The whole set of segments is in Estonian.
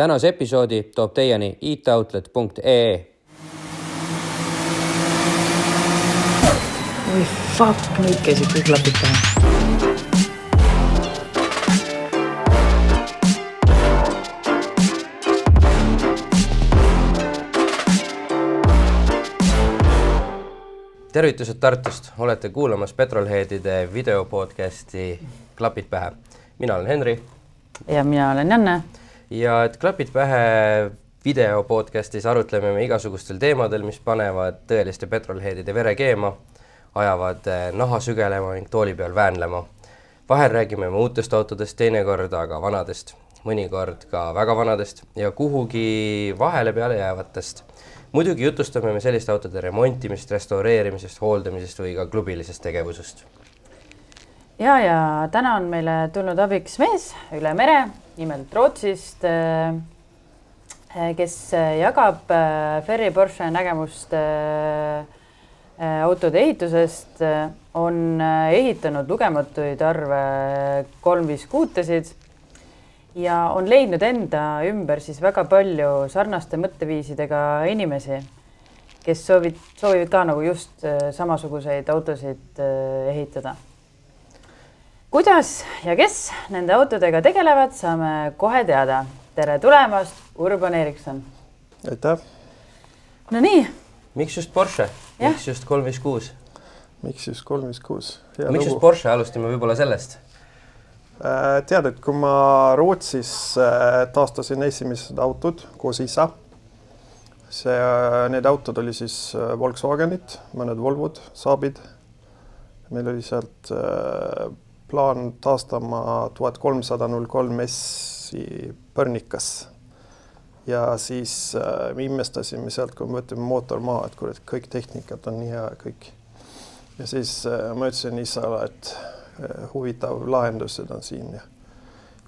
tänase episoodi toob teieni itoutlet.ee. oi fuck, nüüd käisid kõik klapid pähe. tervitused Tartust, olete kuulamas Petrolheadide videopodcasti Klapid pähe. mina olen Henri ja mina olen Janne. Ja et Klapid pähe video podcastis arutleme me igasugustel teemadel, mis panevad tõeliste petrolheadide vere keema, ajavad eh, naha sügelema ning tooli peal väänlema. vahel räägime me uutest autodest, teinekord aga vanadest, mõnikord ka väga vanadest ja kuhugi vahele peale jäävatest. muidugi jutustame me selliste autode remontimist, restaureerimisest, hooldamisest või ka klubilisest tegevusest ja, ja täna on meile tulnud abiks mees üle mere, nimelt Rootsist, kes jagab äh, Ferry Porsche nägemust äh, äh, autode ehitusest, on ehitanud lugematuid arve kolm viis kuutesid ja on leidnud enda ümber siis väga palju sarnaste mõtteviisidega inimesi, kes soovid, soovivad ka nagu just samasuguseid autosid ehitada kuidas ja kes nende autodega tegelevad, saame kohe teada. tere tulemast, Urban Erikson. aitäh. Nonii. miks just Porsche, miks just kolm viis kuus? miks just kolm viis kuus? miks just Porsche, alustame võib-olla sellest. tead, et kui ma Rootsis äh, taastasin esimesed autod koos isa, see, äh, need autod oli siis äh, Volkswagenid, mõned Volvod, Saabid. meil oli sealt plaan taastama tuhat kolmsada null kolm S-i Pärnikas. ja siis äh, me imestasime sealt, kui me võtame mootor maha, et kurat, kõik tehnikat on nii hea kõik. ja siis äh, ma ütlesin isale, et äh, huvitav lahendused on siin ja,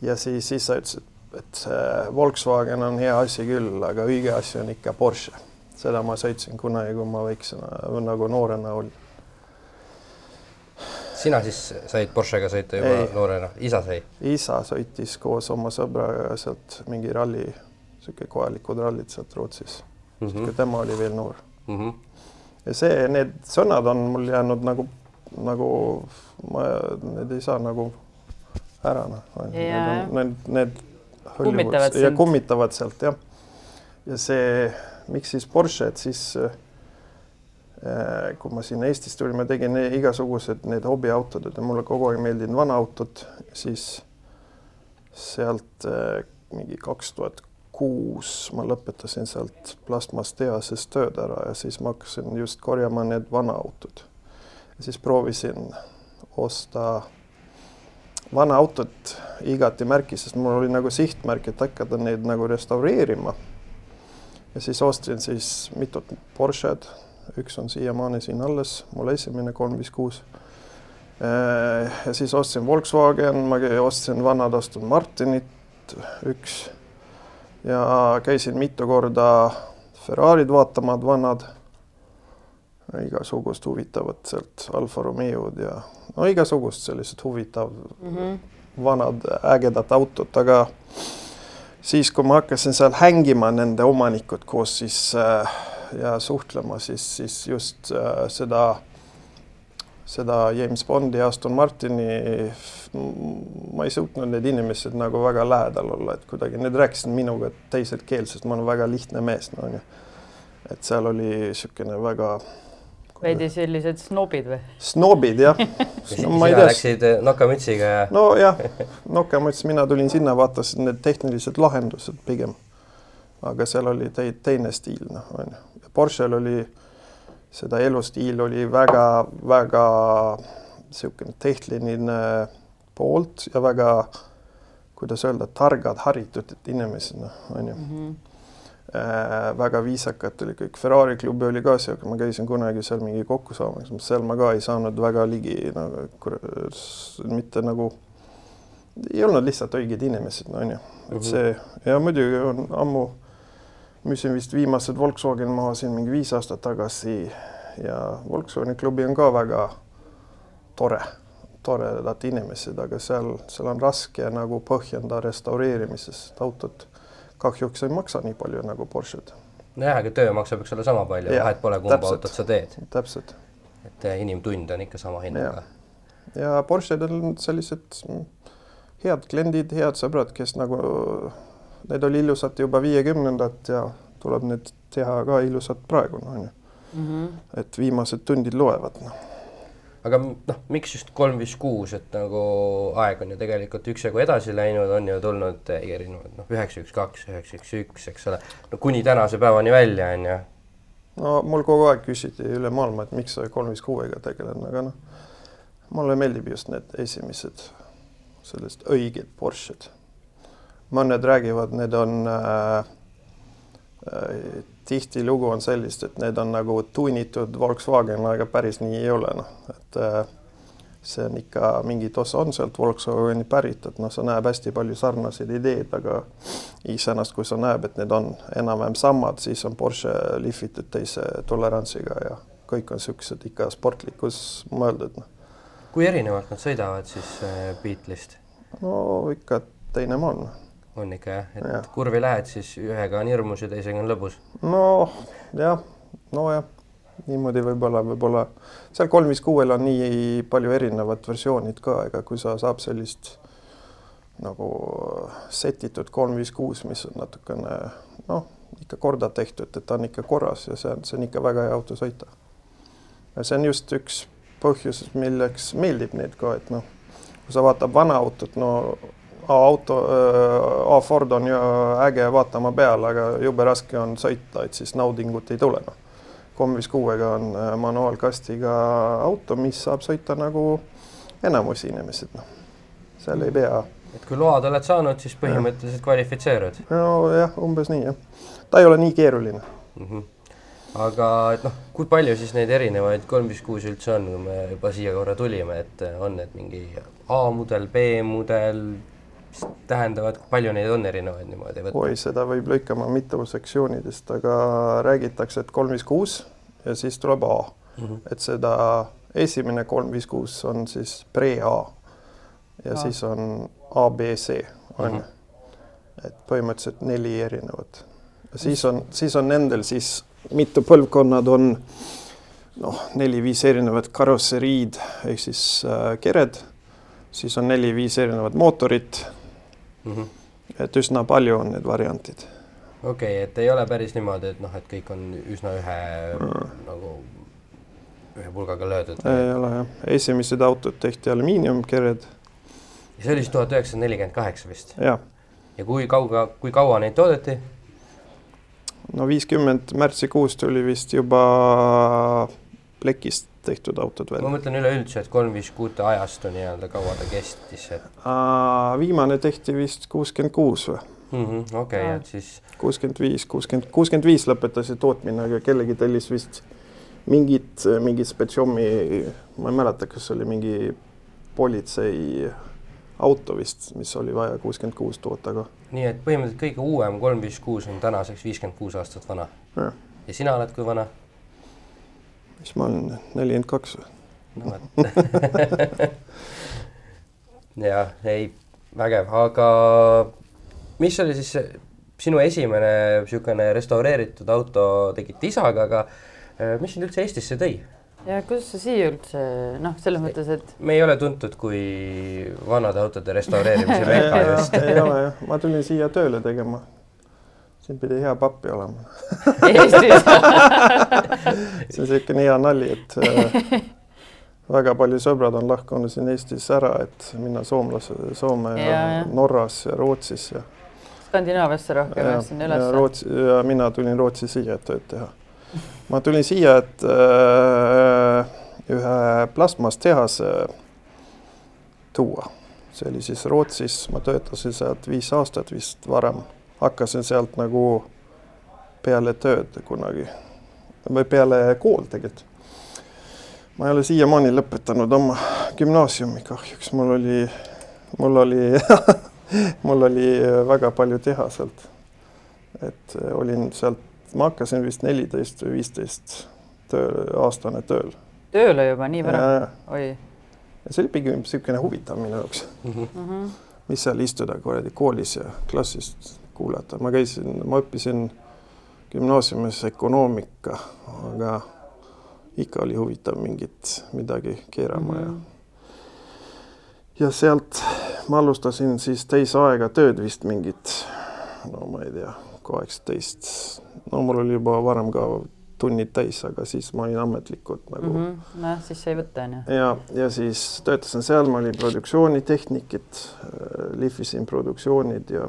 ja siis isa ütles, et, et äh, Volkswagen on hea asi küll, aga õige asi on ikka Porsche. seda ma sõitsin kunagi, kui ma väiksena nagu noorena olin sina siis said Porschega sõita juba ei. noorena, isa sai? isa sõitis koos oma sõbraga sealt mingi ralli, sihuke kohalikud rallid sealt Rootsis mm, -hmm. kui tema oli veel noor mm. -hmm. ja see, need sõnad on mul jäänud nagu, nagu ma, need ei saa nagu ära noh, need, need, need kummitavad ja kummitavad sealt jah. ja see, miks siis Porsche, et siis Äh, kui ma sinna Eestist tulin, ma tegin igasugused need hobiautod, et mulle kogu aeg meeldinud vanaautod, siis sealt äh, mingi kaks tuhat kuus ma lõpetasin sealt plastmasstehases tööd ära ja siis ma hakkasin just korjama need vanaautod. siis proovisin osta vana autot igati märki, sest mul oli nagu sihtmärk, et hakata neid nagu restaureerima. ja siis ostsin siis mitut Porsche'd üks on siiamaani siin alles, mul esimene kolm viis kuus. Äh, ja siis ostsin Volkswagen, ma ostsin vanad Aston Martinit, üks ja käisin mitu korda Ferrari'd vaatamas, vanad, igasugust huvitavat sealt Alfa Romeod ja no igasugust sellised huvitav mm -hmm. vanad ägedad autod, aga siis, kui ma hakkasin seal hängima nende omanikud koos siis äh, ja suhtlema, siis, siis just äh, seda, seda James Bondi ja Aston Martini ma ei suutnud need inimesed nagu väga lähedal olla, et kuidagi need rääkisid minuga teiselt keelt, sest ma olen väga lihtne mees, no onju. et seal oli niisugune väga veidi sellised snobid või? snobid jah no, tea. Läksid äh, nokamütsiga ja? nojah, nokamüts, mina tulin sinna, vaatasin need tehnilised lahendused pigem. aga seal oli te teine stiil, noh, onju. Porsche'l oli, seda elustiil oli väga-väga niisugune tehniline poolt ja väga, kuidas öelda, targad, haritud inimesed, noh, onju mm. -hmm. Äh, väga viisakad oli kõik, Ferrari klubi oli ka sihuke, ma käisin kunagi seal mingi kokku saamas, seal ma ka ei saanud väga ligi nagu mitte nagu, ei olnud lihtsalt õiged inimesed, onju, et mhm. see ja muidugi on ammu müüsin vist viimased Volkswagen maha siin mingi viis aastat tagasi ja Volkswageni klubi on ka väga tore, toredad inimesed, aga seal, seal on raske nagu põhjenda restaureerimises, autot kahjuks ei maksa nii palju nagu Porsche'd, nojah, aga töö maksab, eks ole, sama palju, vahet pole, kumba täpselt. autot sa teed, täpselt. et eh, inimtund on ikka sama hinnaga. ja Porsche'd on sellised mm, head kliendid, head sõbrad, kes nagu, need oli ilusad juba viiekümnendat ja tuleb need teha ka ilusad praegu, noh, on ju. Mhm. et viimased tundid loevad, noh. aga noh, miks just kolm viis kuus, et nagu aeg on ju tegelikult üksjagu edasi läinud, on ju tulnud erinevad noh, üheksa, üks, kaks, üheksa, üks, üks, eks ole, no kuni tänase päevani välja, on ju. no mul kogu aeg küsiti üle maailma, et miks sa kolm viis kuuega tegelen, aga noh, mulle meeldib just need esimesed sellised õiged Porsche'd. Mõned räägivad, need on äh, äh, tihtilugu on sellist, et need on nagu tunnitud Volkswagen, aga päris nii ei ole, noh, et äh, see on ikka mingit osa on sealt Volkswageni pärit, et noh, sa näeb hästi palju sarnaseid ideed, aga iseenesest, kui sa näeb, et need on enam-vähem samad, siis on Porsche lihvitud teise tolerantsiga ja kõik on niisugused ikka sportlikkus mõeldud, noh. kui erinevalt nad sõidavad siis äh, Beatlesist? no ikka teine maa on. On ikka jah, et Jah. kurvi lähed, siis ühega on hirmus ja teisega on lõbus. noh, jah, nojah, niimoodi võib-olla, võib-olla seal kolm viis kuuel on nii palju erinevat versioonid ka, ega kui sa saab sellist nagu setitud kolm viis kuus, mis on natukene noh, ikka korda tehtud, et ta on ikka korras ja see on, see on ikka väga hea auto sõita. ja see on just üks põhjus, milleks meeldib neid ka, et noh, kui sa vaatad vana autot, no A-auto, A-Ford on ju äge vaatama peal, aga jube raske on sõita, et siis naudingut ei tule, kolm viis kuuega on manuaalkastiga auto, mis saab sõita nagu enamus inimesed, noh. seal ei pea, et kui load oled saanud, siis põhimõtteliselt kvalifitseerud nojah, umbes nii jah. ta ei ole nii keeruline. mm. -hmm. aga et noh, kui palju siis neid erinevaid kolm viis kuus üldse on, kui me juba siia korra tulime, et on need mingi A-mudel, B-mudel, mis tähendavad, palju neid on erinevaid niimoodi võtta? oi, seda võib lõikama mitu sektsioonidest, aga räägitakse, et kolm viis kuus ja siis tuleb A mm. -hmm. et seda esimene kolm viis kuus on siis pre-A ja A. siis on A, B, C on ju Mhm. et põhimõtteliselt neli erinevat. siis on, siis on nendel siis mitu põlvkonnad on noh, neli-viis erinevat karosseriid ehk siis äh, kered, siis on neli-viis erinevat mootorit, mm. -hmm. et üsna palju on need variantid. okei okay,, et ei ole päris niimoodi, et noh, et kõik on üsna ühe Mm. nagu ühe pulgaga löödud. ei ole jah, esimesed autod tehti aluminiumkered, ja see oli siis tuhat üheksasada nelikümmend kaheksa vist. jah, ja kui kauga, kui kaua neid toodeti? no viiskümmend märtsikuus tuli vist juba plekist tehtud autod ma veel. mõtlen üleüldse, et kolm viis kuute ajastu nii-öelda, kaua ta kestis, et viimane tehti vist kuuskümmend kuus või? -hmm, okei et siis kuuskümmend viis, kuuskümmend, kuuskümmend viis lõpetati tootmine, aga kellegi tellis vist mingit, mingit spetsiomi, ma ei mäleta, kas oli mingi politsei auto vist, mis oli vaja kuuskümmend kuus toota, aga nii, et põhimõtteliselt kõige uuem kolm viis kuus on tänaseks viiskümmend kuus aastat vana. ja sina oled kui vana? Mis ma olen, nelikümmend kaks või? no vot. jah, ei, vägev, aga mis oli siis sinu esimene niisugune restaureeritud auto, tegite isaga, aga äh, mis sind üldse Eestisse tõi? ja kuidas sa siia üldse noh, selles mõttes, et me ei ole tuntud kui vanade autode restaureerimise meka just. ei ole jah, ma tulin siia tööle tegema. Siin pidi hea pappi olema. See on niisugune hea nali, et äh, väga palju sõbrad on lahkunud siin Eestis ära, et minna soomlase, Soome ja, Ja. Norras ja Rootsis ja Skandinaaviasse rohkem ja, sinna ja ülesse. Rootsi ja mina tulin Rootsi siia, et tööd teha. ma tulin siia, et äh, ühe plastmasstehase tuua. see oli siis Rootsis, ma töötasin sealt viis aastat vist varem, hakkasin sealt nagu peale tööd kunagi või peale kool tegelikult. ma ei ole siiamaani lõpetanud oma gümnaasiumi kahjuks, mul oli, mul oli mul oli väga palju teha sealt. et olin sealt, ma hakkasin vist neliteist või viisteist töö, aastane tööl. tööle juba nii vara? ja oi see oli pigem niisugune huvitav minu jaoks, mm. -hmm. mis seal istuda kuradi koolis ja klassis kuulata, ma käisin, ma õppisin gümnaasiumis ökonoomika, aga ikka oli huvitav mingit midagi keerama mm -hmm. ja ja sealt ma alustasin siis täisaega tööd vist mingit, no ma ei tea, kaheksateist, no mul oli juba varem ka tunnid täis, aga siis ma olin ametlikult nagu mm. -hmm. noh, siis sai võtta onju. ja, ja siis töötasin seal, ma olin produktsioonitehnikit, äh, lihvisin produktsioonid ja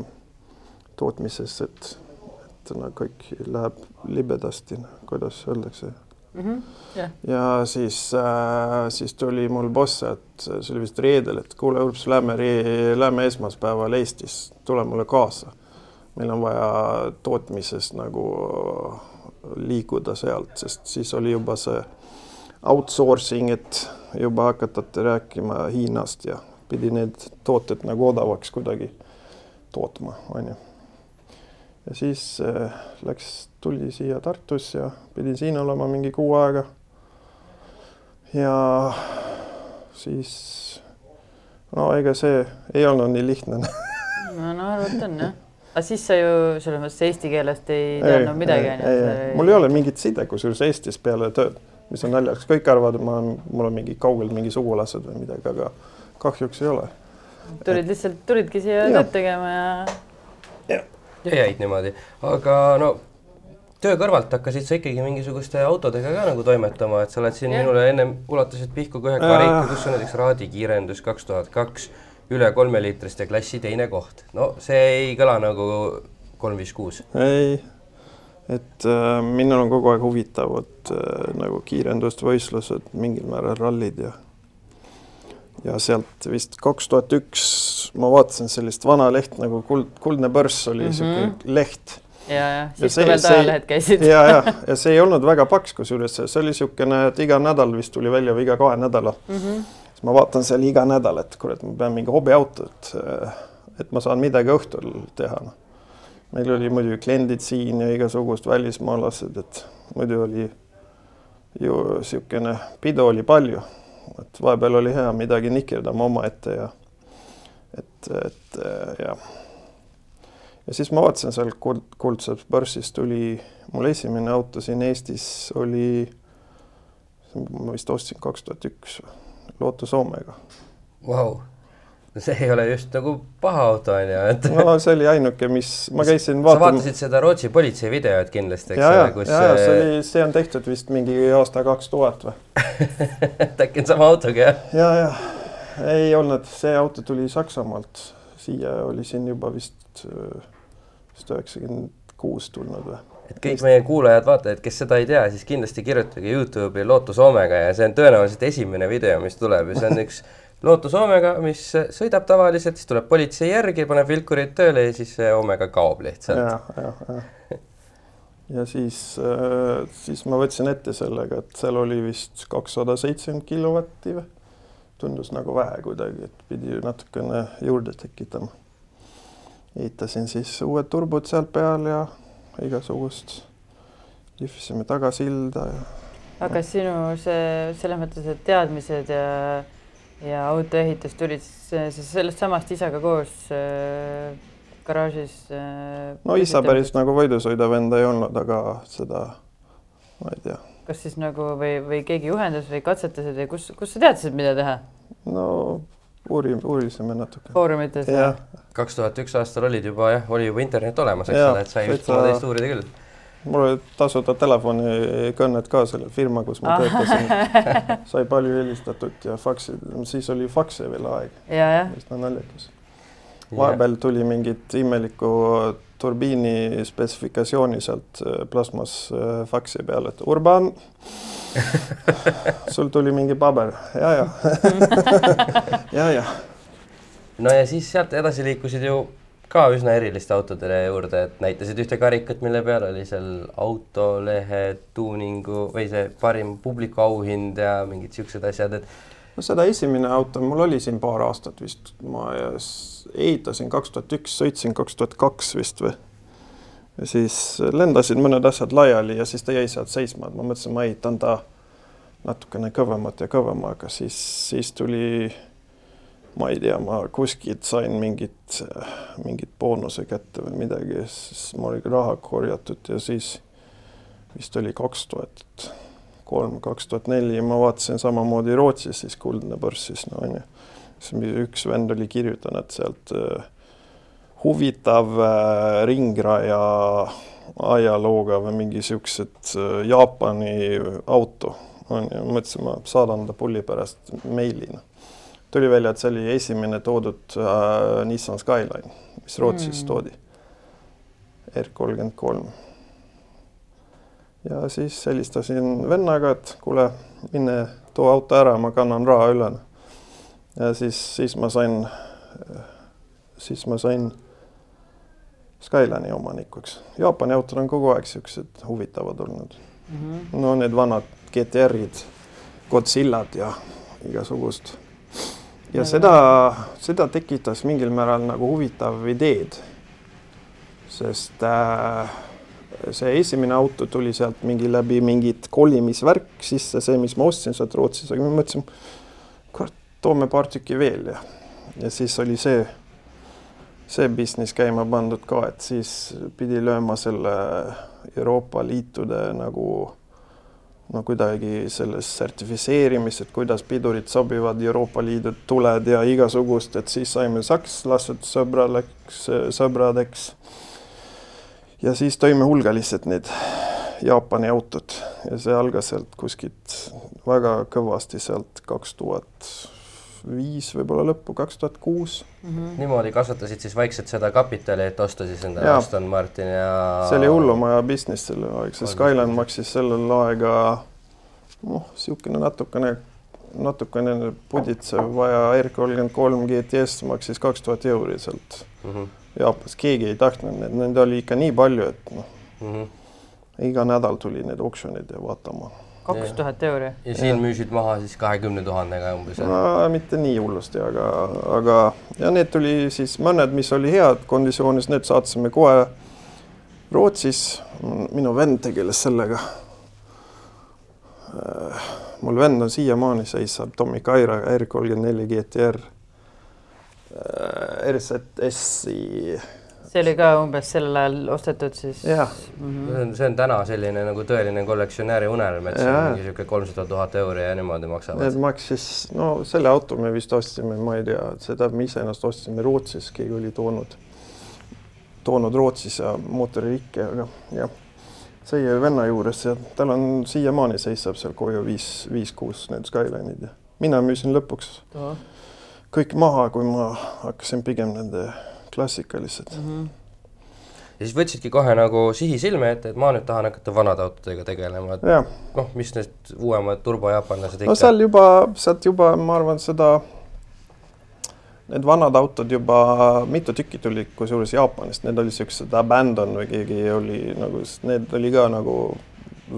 tootmises, et, et no kõik läheb libedasti, kuidas öeldakse mm. -hmm. Yeah. ja siis äh,, siis tuli mul boss, et see oli vist reedel, et kuule, Urps, lähme, lähme esmaspäeval Eestis, tule mulle kaasa. meil on vaja tootmises nagu liikuda sealt, sest siis oli juba see outsourcing, et juba hakati rääkima Hiinast ja pidi need tooted nagu odavaks kuidagi tootma, onju. Ja siis äh, läks, tuli siia Tartus ja pidin siin olema mingi kuu aega. ja siis no ega see ei olnud nii lihtne no, no arvata on jah aga siis sa ju selles mõttes eesti keelest ei teadnud midagi onju. mul ei ole mingit side kusjuures Eestis peale tööd, mis on naljakas, kõik arvavad, et ma olen, mul on mingi kaugel mingi sugulased või midagi, aga kahjuks ei ole. tulid lihtsalt, tulidki siia tööd tegema ja. ja, ja jäid niimoodi, aga no töö kõrvalt hakkasid sa ikkagi mingisuguste autodega ka nagu toimetama, et sa oled siin ja. minule ennem ulatasid pihku ka ühe karika, kus on näiteks raadikiirendus kaks tuhat kaks üle kolmeliitriste klassi teine koht. no see ei kõla nagu kolm, viis, kuus. ei, et äh, minul on kogu aeg huvitavad äh, nagu kiirendusvõistlused, mingil määral rallid ja ja sealt vist kaks tuhat üks ma vaatasin sellist vana leht nagu Kuld, Kuldne Börs oli niisugune mm -hmm. leht. ja, ja siis kui veel ajalehed käisid. ja, ja, ja see ei olnud väga paks, kusjuures see oli niisugune, et iga nädal vist tuli välja või iga kahe nädala mm. -hmm ma vaatan seal iga nädal, et kurat, ma pean mingi hobiautot, et ma saan midagi õhtul teha, noh. meil oli muidugi kliendid siin ja igasugust välismaalased, et muidu oli ju niisugune pidu oli palju, et vahepeal oli hea midagi nikerdama omaette ja et, et ja. ja siis ma vaatasin seal kuld, kuldsest börsist tuli, mul esimene auto siin Eestis oli, ma vist ostsin kaks tuhat üks Lotus Omega. Vau, see ei ole just nagu paha auto on ju, et. no see oli ainuke, mis ma käisin vaatama. sa vaatasid seda Rootsi politsei videot kindlasti, eks ole, kus. ja, ja see oli, see on tehtud vist mingi aasta kaks tuhat või et äkki on sama autoga jah? ja, ja ei olnud, see auto tuli Saksamaalt, siia oli siin juba vist, vist üheksakümmend kuus tulnud või et kõik meie kuulajad-vaatajad, kes seda ei tea, siis kindlasti kirjutage Youtube'i Lootus Omega ja see on tõenäoliselt esimene video, mis tuleb ja see on üks Lootus Omega, mis sõidab tavaliselt, siis tuleb politsei järgi, paneb vilkurid tööle ja siis see Omega kaob lihtsalt. ja, ja, ja. ja siis, äh, siis ma võtsin ette sellega, et seal oli vist kakssada seitsekümmend kilovatti või tundus nagu vähe kuidagi, et pidi natukene juurde tekitama. ehitasin siis uued turbod sealt peal ja igasugust, lihvisime tagasilda ja. aga sinu see selles mõttes, et teadmised ja ja autoehitus tulid siis sellest samast isaga koos äh, garaažis äh,? no isa päris nagu võidusõida vend ei olnud, aga seda ma ei tea. kas siis nagu või, või keegi juhendas või katsetasid või kus, kus sa teadsid, mida teha? no uurime, uurisime natuke. Foorumites jah? kaks tuhat üks aastal olid juba jah, oli juba internet olemas, eks ole, et sai vist oma teist uurida küll. Mul olid tasuta telefonikõned ka selle firma, kus ma töötasin. Sai palju helistatud ja faksi, siis oli fakse veel aeg. üsna naljakas. vahepeal tuli mingit imelikku turbiini spetsifikatsiooni sealt äh, plasmas äh, faksi peale, et Urban! Sul tuli mingi paber. Ja, ja. Ja, ja. no ja siis sealt edasi liikusid ju ka üsna eriliste autode juurde, et näitasid ühte karikat, mille peal oli seal autolehe tuuningu või see parim publiku auhind ja mingid siuksed asjad, et. no seda esimene auto mul oli siin paar aastat vist, ma ehitasin kaks tuhat üks, sõitsin kaks tuhat kaks vist või ja siis lendasid mõned asjad laiali ja siis ta jäi sealt seisma, et ma mõtlesin, ma ehitan ta natukene kõvemat ja kõvemaga, siis, siis tuli ma ei tea, ma kuskilt sain mingit, mingit boonuse kätte või midagi, siis mul oli raha korjatud ja siis vist oli kaks tuhat kolm, kaks tuhat neli, ma vaatasin samamoodi Rootsis siis Kuldne börs siis no onju. siis üks vend oli kirjutanud sealt äh, huvitav äh, ringraja ajalooga või mingi siuksed äh, Jaapani auto onju, mõtlesin, ma saadan ta pulli pärast meilina tuli välja, et see oli esimene toodud äh, Nissan Skyline, mis Rootsis mm. toodi. R kolmkümmend kolm. ja siis helistasin vennaga, et kuule, mine too auto ära, ma kannan raha üle. ja siis, siis ma sain, siis ma sain Skyline'i omanikuks. Jaapani autod on kogu aeg siuksed huvitavad olnud mm. -hmm. no need vanad GTR-id, Godzillad ja igasugust ja seda, seda tekitas mingil määral nagu huvitav ideed. sest äh, see esimene auto tuli sealt mingi läbi mingit kolimisvärk sisse, see, mis ma ostsin sealt Rootsis, aga ma mõtlesin, kurat, toome paar tükki veel ja, ja siis oli see, see business käima pandud ka, et siis pidi lööma selle Euroopa Liitude nagu no kuidagi selles sertifitseerimis, et kuidas pidurid sobivad Euroopa Liidu tuled ja igasugust, et siis saime sakslased sõbraleks, sõbradeks. ja siis tõime hulgaliselt need Jaapani autod ja see algas sealt kuskilt väga kõvasti sealt kaks tuhat viis võib-olla lõppu, kaks tuhat kuus. Mhm. niimoodi kasvatasid siis vaikselt seda kapitali, et osta siis endale Aston Martin ja. see oli hullumaja business sel ajal, see Skyline maksis sellel aega noh, niisugune natukene, natukene puditsev vaja R kolmkümmend kolm GTS maksis kaks tuhat euri sealt mm -hmm. Jaapanis, keegi ei tahtnud neid, neid oli ikka nii palju, et noh mm -hmm., iga nädal tuli need oksjonid ja vaatama kaks tuhat euri. ja siin ja. müüsid maha siis kahekümne tuhandega umbes no,? mitte nii hullusti, aga, aga ja need tuli siis mõned, mis oli head konditsioonis, need saatsime kohe Rootsis. minu vend tegeles sellega. mul vend on siiamaani seisab Tommy Kaira R kolmkümmend neli GTR. RZS-i see oli ka umbes sel ajal ostetud siis? jah mm -hmm. see on, see on täna selline nagu tõeline kollektsionääri unelm, et see on mingi niisugune kolmsada tuhat euri ja niimoodi maksavad. Need maksis, no selle auto me vist ostsime, ma ei tea, seda me iseenesest ostsime Rootsis, keegi oli toonud, toonud Rootsis ja mootoririkke, aga jah, see jäi venna juures ja tal on siiamaani seisab seal koju viis, viis-kuus need Skyline'id ja mina müüsin lõpuks Aha. kõik maha, kui ma hakkasin pigem nende klassikalised mm. -hmm. ja siis võtsidki kohe nagu sihi silme ette, et ma nüüd tahan hakata vanade autodega tegelema, et noh, mis need uuemad turbojaapanlased ikka. no seal juba, sealt juba ma arvan, seda need vanad autod juba mitu tükki tuli kusjuures Jaapanist, need olid siuksed abandon või keegi oli nagu, need oli ka nagu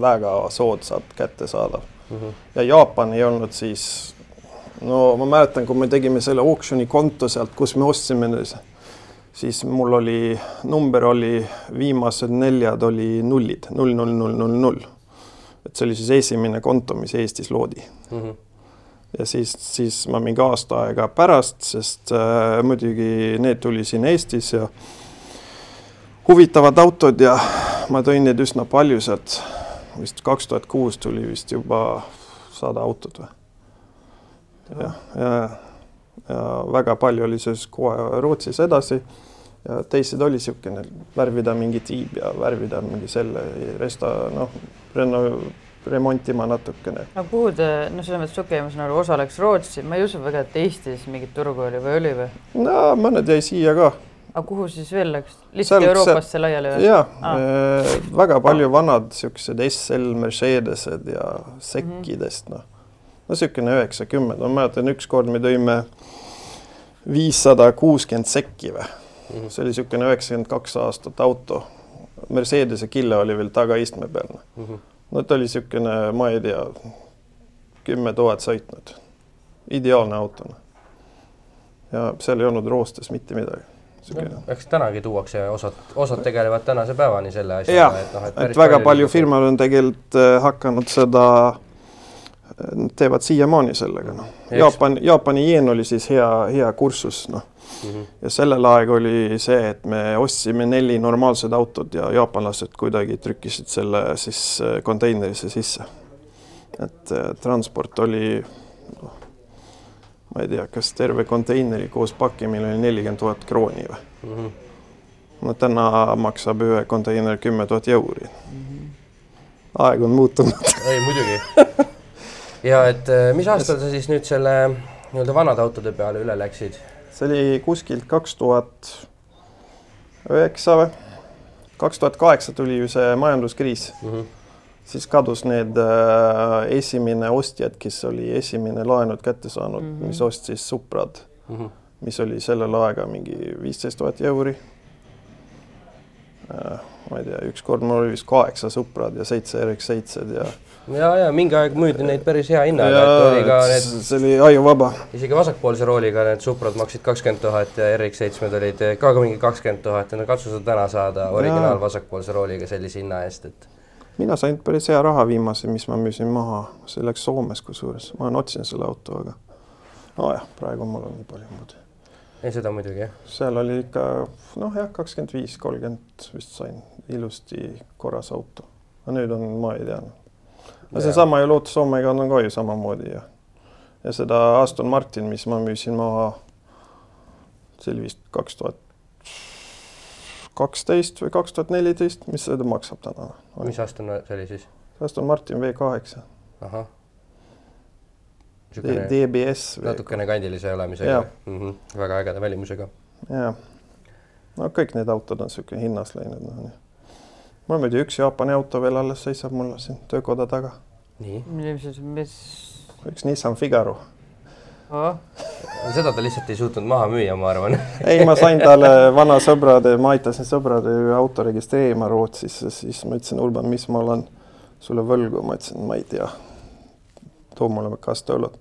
väga soodsalt kättesaadav mm. -hmm. ja Jaapan ei olnud siis, no ma mäletan, kui me tegime selle auction'i konto sealt, kus me ostsime siis mul oli, number oli, viimased neljad oli nullid, null, null, null, null, null. et see oli siis esimene konto, mis Eestis loodi mm. -hmm. ja siis, siis ma mingi aasta aega pärast, sest äh, muidugi need tuli siin Eestis ja huvitavad autod ja ma tõin neid üsna palju sealt, vist kaks tuhat kuus tuli vist juba sada autot või? jah, ja, ja, ja väga palju oli siis kohe Rootsis edasi ja teised oli niisugune värvida mingi tiib ja värvida mingi selle resta, noh, reno-, remontima natukene. aga kuhu te, no selles mõttes okei okay,, ma saan aru, osa läks Rootsi, ma ei usu väga, et Eestis mingit turgu oli või oli või? no mõned jäi siia ka. aga kuhu siis veel läks? lihtsalt Euroopasse laiali või? jaa ah., väga palju vanad niisugused SL Mercedesed ja sekkidest mm -hmm. noh, no niisugune üheksakümmend, ma mäletan, ükskord me tõime viissada kuuskümmend sekki või mm. -hmm. see oli niisugune üheksakümmend kaks aastat auto. Mercedese kille oli veel tagaistme peal mm. -hmm. no ta oli niisugune, ma ei tea, kümme tuhat sõitnud. ideaalne auto. Noh. ja seal ei olnud roostes mitte midagi no, eks tänagi tuuakse, osad, osad tegelevad tänase päevani selle asjaga, et noh, et, et väga palju firmad on tegelikult äh, hakanud seda Nad teevad siiamaani sellega, noh. Jaapan, Jaapani jeen oli siis hea, hea kursus, noh. Ja sellel aeg oli see, et me ostsime neli normaalset autot ja jaapanlased kuidagi trükkisid selle siis äh, konteinerisse sisse. et äh, transport oli, noh, ma ei tea, kas terve konteineri koos pakkimine oli nelikümmend tuhat krooni või? no täna maksab ühe konteiner kümme tuhat euri. aeg on muutunud ei muidugi. ja et äh, mis aastal sa siis nüüd selle nii-öelda vanade autode peale üle läksid? See oli kuskilt kaks tuhat üheksa või? kaks tuhat kaheksa tuli ju see majanduskriis mm. -hmm. siis kadus need äh, esimene ostjad, kes oli esimene laenud kätte saanud mm, -hmm. mis ostis Suprad Mm -hmm. mis oli sellel aega mingi viisteist tuhat euri ma ei tea, ükskord mul oli vist kaheksa Suprad ja seitse RX7-d ja ja, ja mingi aeg müüdi neid päris hea hinnaga, et oli ka need see oli ajuvaba. isegi vasakpoolse rooliga need Suprad maksid kakskümmend tuhat ja RX7-d olid ka ka mingi kakskümmend tuhat ja no katsu sa täna saada originaal vasakpoolse rooliga sellise hinna eest, et mina sain päris hea raha viimase, mis ma müüsin maha, see läks Soomes kusjuures, ma otsisin selle auto, aga nojah, praegu mul on nii palju muud. Ei seda muidugi jah. seal oli ikka noh, jah, kakskümmend viis, kolmkümmend vist sain ilusti korras auto. aga nüüd on, ma ei tea. no seesama ju Lotus Omega on ka ju samamoodi ja ja seda Aston Martin, mis ma müüsin maha, see oli vist kaks tuhat kaksteist või kaks tuhat neliteist, mis seda maksab täna? mis aasta see oli siis? Aston Martin V8. ahah. DBS. natukene kandilise olemisega. Mm -hmm. väga ägeda välimusega. jah. no kõik need autod on niisugune hinnas läinud, noh mul muidu üks Jaapani auto veel alles seisab mul siin töökoda taga. nii. mis, mis? üks Nissan Figaro oh.. seda ta lihtsalt ei suutnud maha müüa, ma arvan ei, ma sain talle vana sõbrade, ma aitasin sõbrade auto registreerima Rootsis siis ma ütlesin, Urban, mis ma olen sulle võlgu, ma ütlesin, ma ei tea. Too mulle kastõulud.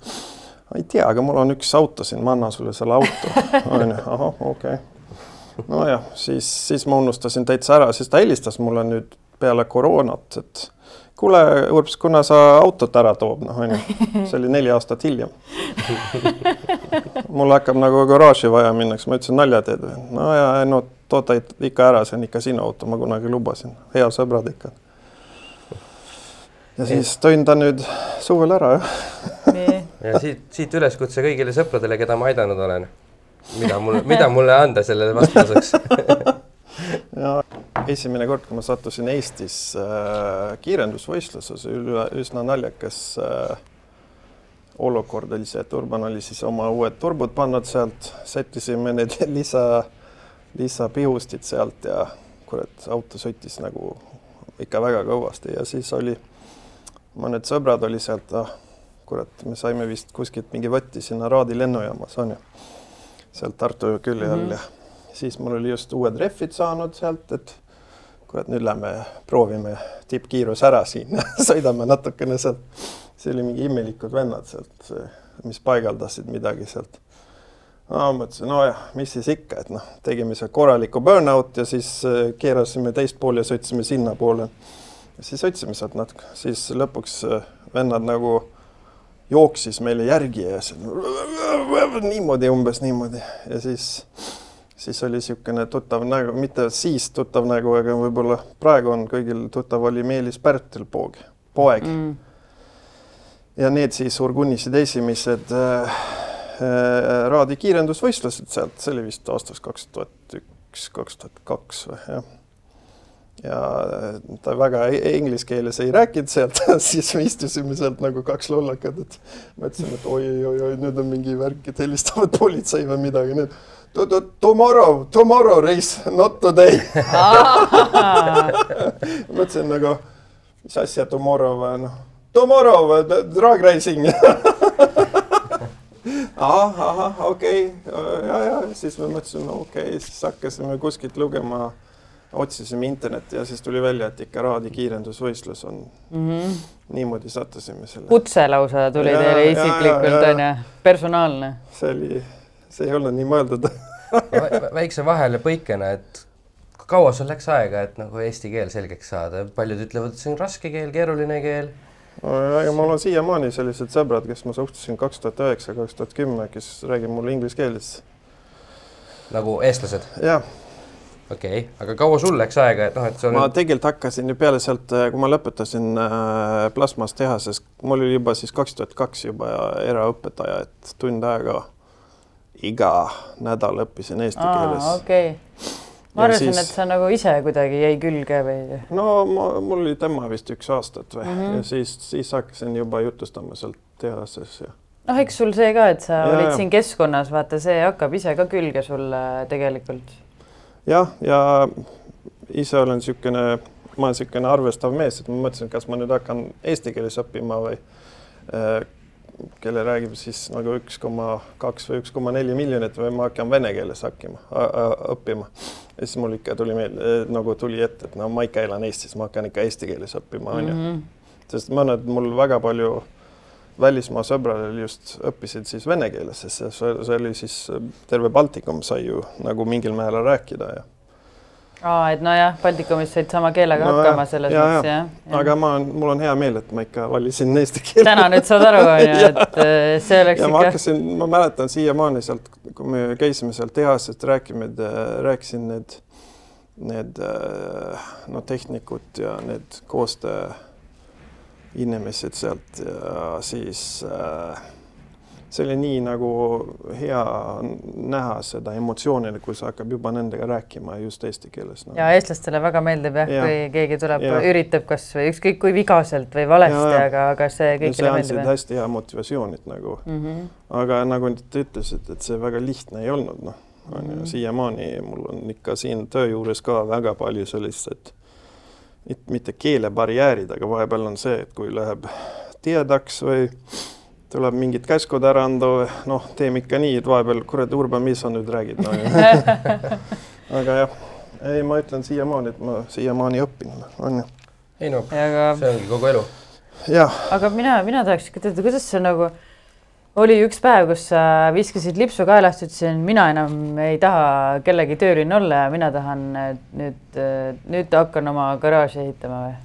ei tea, aga mul on üks auto siin, ma annan sulle selle auto. onju, ahah, okei okay. nojah, siis, siis ma unustasin täitsa ära, siis ta helistas mulle nüüd peale koroonat, et kuule, Urps, kuna sa autot ära toob, noh onju, see oli neli aastat hiljem. mul hakkab nagu garaaži vaja minna, siis ma ütlesin, nalja teed või? no ja no toota ikka ära, see on ikka sinu auto, ma kunagi lubasin, hea sõbrad ikka. Ja siis tõin ta nüüd suvel ära, jah. ja siit, siit üleskutse kõigile sõpradele, keda ma aidanud olen. mida mul, mida mulle anda sellele vastuseks ja esimene kord, kui ma sattusin Eestis äh, kiirendusvõistluses, üle üsna naljakas äh, olukord oli see, et Urban oli siis oma uued turbud pannud sealt, sättisime need lisa, lisapihustid sealt ja kurat, auto sõitis nagu ikka väga kõvasti ja siis oli, mõned sõbrad oli sealt, ah kurat, me saime vist kuskilt mingi võtti sinna Raadi lennujaamas on ju, sealt Tartu külje all mm -hmm. ja siis mul oli just uued rehvid saanud sealt, et kurat, nüüd lähme proovime tippkiirus ära siin sõidame natukene sealt. see oli mingi imelikud vennad sealt, mis paigaldasid midagi sealt. no mõtlesin, nojah, mis siis ikka, et noh, tegime seal korraliku burnout ja siis keerasime teist pool ja sõitsime sinnapoole. Siis sõitsime sealt natuke, siis lõpuks vennad nagu jooksis meile järgi ja niimoodi umbes niimoodi. Ja siis siis oli niisugune tuttav nägu, mitte siis tuttav nägu, aga võib-olla praegu on kõigil tuttav, oli Meelis Pärtel poeg, poeg. Mm.. ja need siis orgunnisid esimesed äh, äh, Raadi kiirendusvõistlused sealt, see oli vist aastast kaks tuhat üks, kaks tuhat kaks või jah. Ja ta väga e-, inglise keeles ei rääkinud sealt siis me istusime sealt nagu kaks lollakat, et mõtlesime, et oi-oi-oi, nüüd on mingi värk, et helistavad politsei või midagi, nüüd Tomorrow, tomorrow race, not today mõtlesin nagu, mis asja tomorrow või noh, tomorrow drag racing ahah, okei okay., ja, ja siis me mõtlesime, okei okay., siis hakkasime kuskilt lugema, otsisime internetti ja siis tuli välja, et ikka Raadi kiirendusvõistlus on mm. -hmm. niimoodi sattusime selle. kutse lausa tuli ja, teile isiklikult onju, personaalne. see oli, see ei olnud nii mõeldud väikse vahelepõikena, et kaua sul läks aega, et nagu eesti keel selgeks saada, paljud ütlevad, et see on raske keel, keeruline keel. aga mul on siiamaani sellised sõbrad, kes ma suhtlesin kaks tuhat üheksa, kaks tuhat kümme, kes räägib mulle inglise keeles. nagu eestlased? jah. Okei okay., aga kaua sul läks aega, et noh, et sa ma nüüd... tegelikult hakkasin ju peale sealt, kui ma lõpetasin äh, plasmas tehases, mul oli juba siis kaks tuhat kaks juba eraõpetaja, et tund aega iga nädal õppisin eesti Aa, keeles. okei okay ma arvasin siis..., et sa nagu ise kuidagi jäi külge või? no ma, mul oli tema vist üks aastat või mm -hmm. ja siis, siis hakkasin juba jutustama sealt tehases ja. noh, eks sul see ka, et sa ja, olid siin keskkonnas, vaata, see hakkab ise ka külge sulle tegelikult. Jah, ja ise olen niisugune, ma olen niisugune arvestav mees, et ma mõtlesin, kas ma nüüd hakkan eesti keeles õppima või äh, kelle räägib siis nagu üks koma kaks või üks koma neli miljonit või ma hakkan vene keeles hakkima, õppima. ja siis mul ikka tuli meelde, nagu tuli ette, et no ma ikka elan Eestis, ma hakkan ikka eesti keeles õppima, onju. Mhm. sest mõned mul väga palju välismaa sõbradel just õppisid siis vene keeles, sest see, see oli siis terve Baltikum sai ju nagu mingil määral rääkida ja aa, et nojah, Baltikumis said sama keelega no, hakkama selles mõttes jah ja.. aga ma, mul on hea meel, et ma ikka valisin eesti keele. täna nüüd saad aru, on ju, et äh, see oleks ja ikka. ma hakkasin, ma mäletan siiamaani sealt, kui me käisime seal tehasest rääkima, rääkisin need, need äh, no tehnikud ja need koostöö inimesed sealt ja siis äh, see oli nii nagu hea näha seda emotsiooni, kui sa hakkad juba nendega rääkima just eesti keeles no.. ja eestlastele väga meeldib jah ja., kui keegi tuleb, üritab kasvõi ükskõik kui vigaselt või valesti, aga, aga see kõigile meeldib. see andsid hästi hea motivatsioonit nagu mm. -hmm. aga nagu te ütlesite, et see väga lihtne ei olnud, noh, on ju, mhm. siiamaani mul on ikka siin töö juures ka väga palju sellist, et mitte keelebarjäärid, aga vahepeal on see, et kui läheb tihedaks või tuleb mingid käskud ära anda, noh, teeme ikka nii, et vahepeal kurat, Urban, mis sa nüüd räägid no, aga jah, ei, ma ütlen siiamaani, et ma siiamaani õpin, on ju. ei no aga... see ongi kogu elu. aga mina, mina tahaks ikka teada, kuidas see nagu oli üks päev, kus sa viskasid lipsu kaelast, ütlesin, mina enam ei taha kellegi tööline olla ja mina tahan nüüd, nüüd hakkan oma garaaži ehitama või?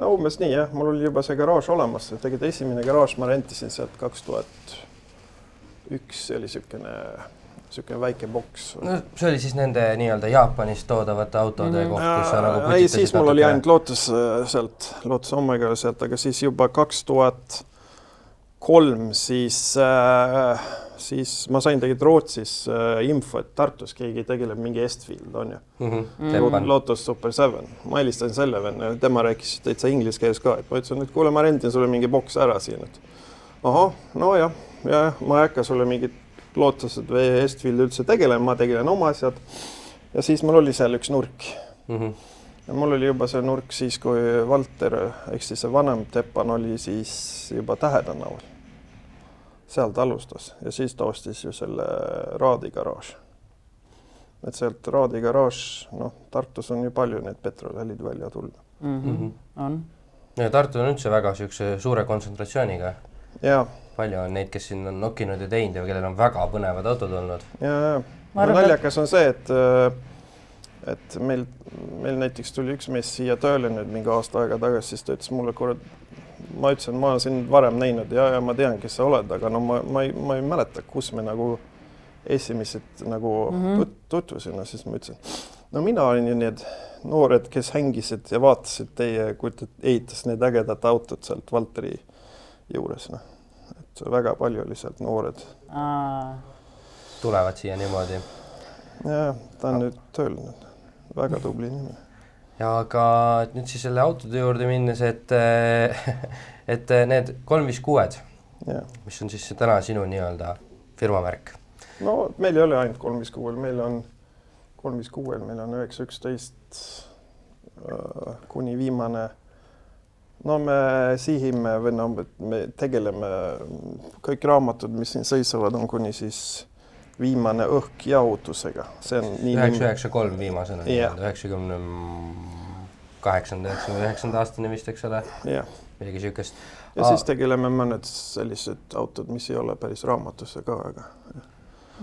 no umbes nii jah, mul oli juba see garaaž olemas, tegelikult esimene garaaž ma rentisin sealt kaks tuhat üks, see oli niisugune, niisugune väike boks. no see oli siis nende nii-öelda Jaapanist toodavate autode mm -hmm. koht, kus sa nagu ei, siis mul oli ainult Lotus äh, sealt, Lotus Omega sealt, aga siis juba kaks tuhat kolm, siis äh, siis ma sain tegelikult Rootsis äh, info, et Tartus keegi tegeleb mingi Estfield on ju mm. -hmm. Lotus Super Seven, ma helistasin selle venna, tema rääkis täitsa inglise keeles ka, et ma ütlesin, et kuule, ma rentin sulle mingi boks ära siin, et ahah, nojah, ja ma ei hakka sulle mingit Lotused või Estfield üldse tegelema, ma tegelen oma asjad. ja siis mul oli seal üks nurk mm. -hmm. Ja mul oli juba see nurk siis, kui Valter ehk siis see vanem Teppan oli siis juba Tähe tänaval seal ta alustas ja siis ta ostis ju selle Raadi garaaž. et sealt Raadi garaaž, noh, Tartus on ju palju neid petrolhällid välja tulnud mm. -hmm. on. ja Tartu on üldse väga niisuguse suure kontsentratsiooniga. palju on neid, kes siin on nokkinud ja teinud ja kellel on väga põnevad autod olnud. ja, ja no, naljakas on see, et et meil, meil näiteks tuli üks mees siia tööle nüüd mingi aasta aega tagasi, siis ta ütles mulle, kurat, ma ütlesin, ma olen sind varem näinud ja, ja ma tean, kes sa oled, aga no ma, ma ei, ma ei mäleta, kus me nagu esimesed nagu mm -hmm. tutvusime, siis ma ütlesin, no mina olin ju need noored, kes hängisid ja vaatasid teie, kui te ehitas need ägedad autod sealt Valteri juures, noh. et väga palju oli sealt noored. tulevad siia niimoodi? jah, ta on ah. nüüd tööl nüüd, väga tubli inimene ja aga nüüd siis selle autode juurde minnes, et et need kolm viis kuued, mis on siis täna sinu nii-öelda firma märk? no meil ei ole ainult kolm viis kuuel, meil on kolm viis kuuel, meil on üheksa, üksteist äh, kuni viimane. no me sihime või no me tegeleme, kõik raamatud, mis siin seisavad, on kuni siis viimane õhk jahutusega, see on nii. üheksa, üheksa, kolm viimasena üheksakümne kaheksanda, üheksakümne üheksanda aastani vist, eks ole. midagi niisugust. ja Aa. siis tegeleme mõned sellised autod, mis ei ole päris raamatusse ka, aga.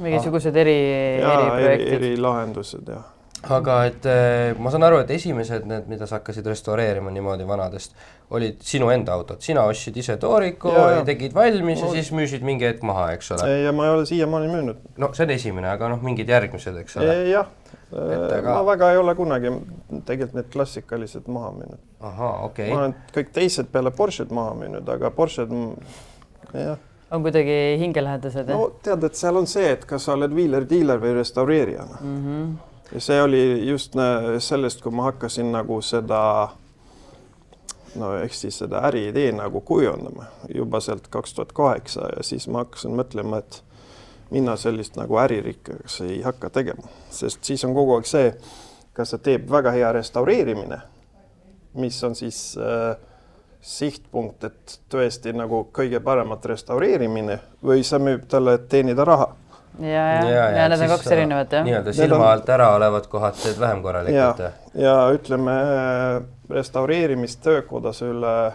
mingisugused eri, eriprojektid. eri, erilahendused jah. Aga et eh, ma saan aru, et esimesed need, mida sa hakkasid restaureerima niimoodi vanadest, olid sinu enda autod, sina ostsid ise tooriku tegid valmis Ma- ja siis müüsid mingi hetk maha, eks ole. ja ma ei ole siiamaani müünud. no see on esimene, aga noh, mingid järgmised, eks ole. jah, aga- ma väga ei ole kunagi tegelikult need klassikalised maha müünud. ahaa, okei ma olen kõik teised peale Porsche'd maha müünud, aga Porsche'd jah. on kuidagi hingelähedased no tead, et seal on see, et kas sa oled viiler-diiler või restaureerija mm? -hmm. See oli just sellest, kui ma hakkasin nagu seda no eks siis seda äriidee nagu kujundama juba sealt kaks tuhat kaheksa ja siis ma hakkasin mõtlema, et mina sellist nagu äririkkaks ei hakka tegema, sest siis on kogu aeg see, kas sa teeb väga hea restaureerimine, mis on siis äh, sihtpunkt, et tõesti nagu kõige paremat restaureerimine või sa müüb talle, et teenida raha ja, ja, ja, ja need on kaks erinevat jah. nii-öelda silma alt ära olevad kohad teed vähem korralikult. ja ütleme restaureerimistöökodas üle,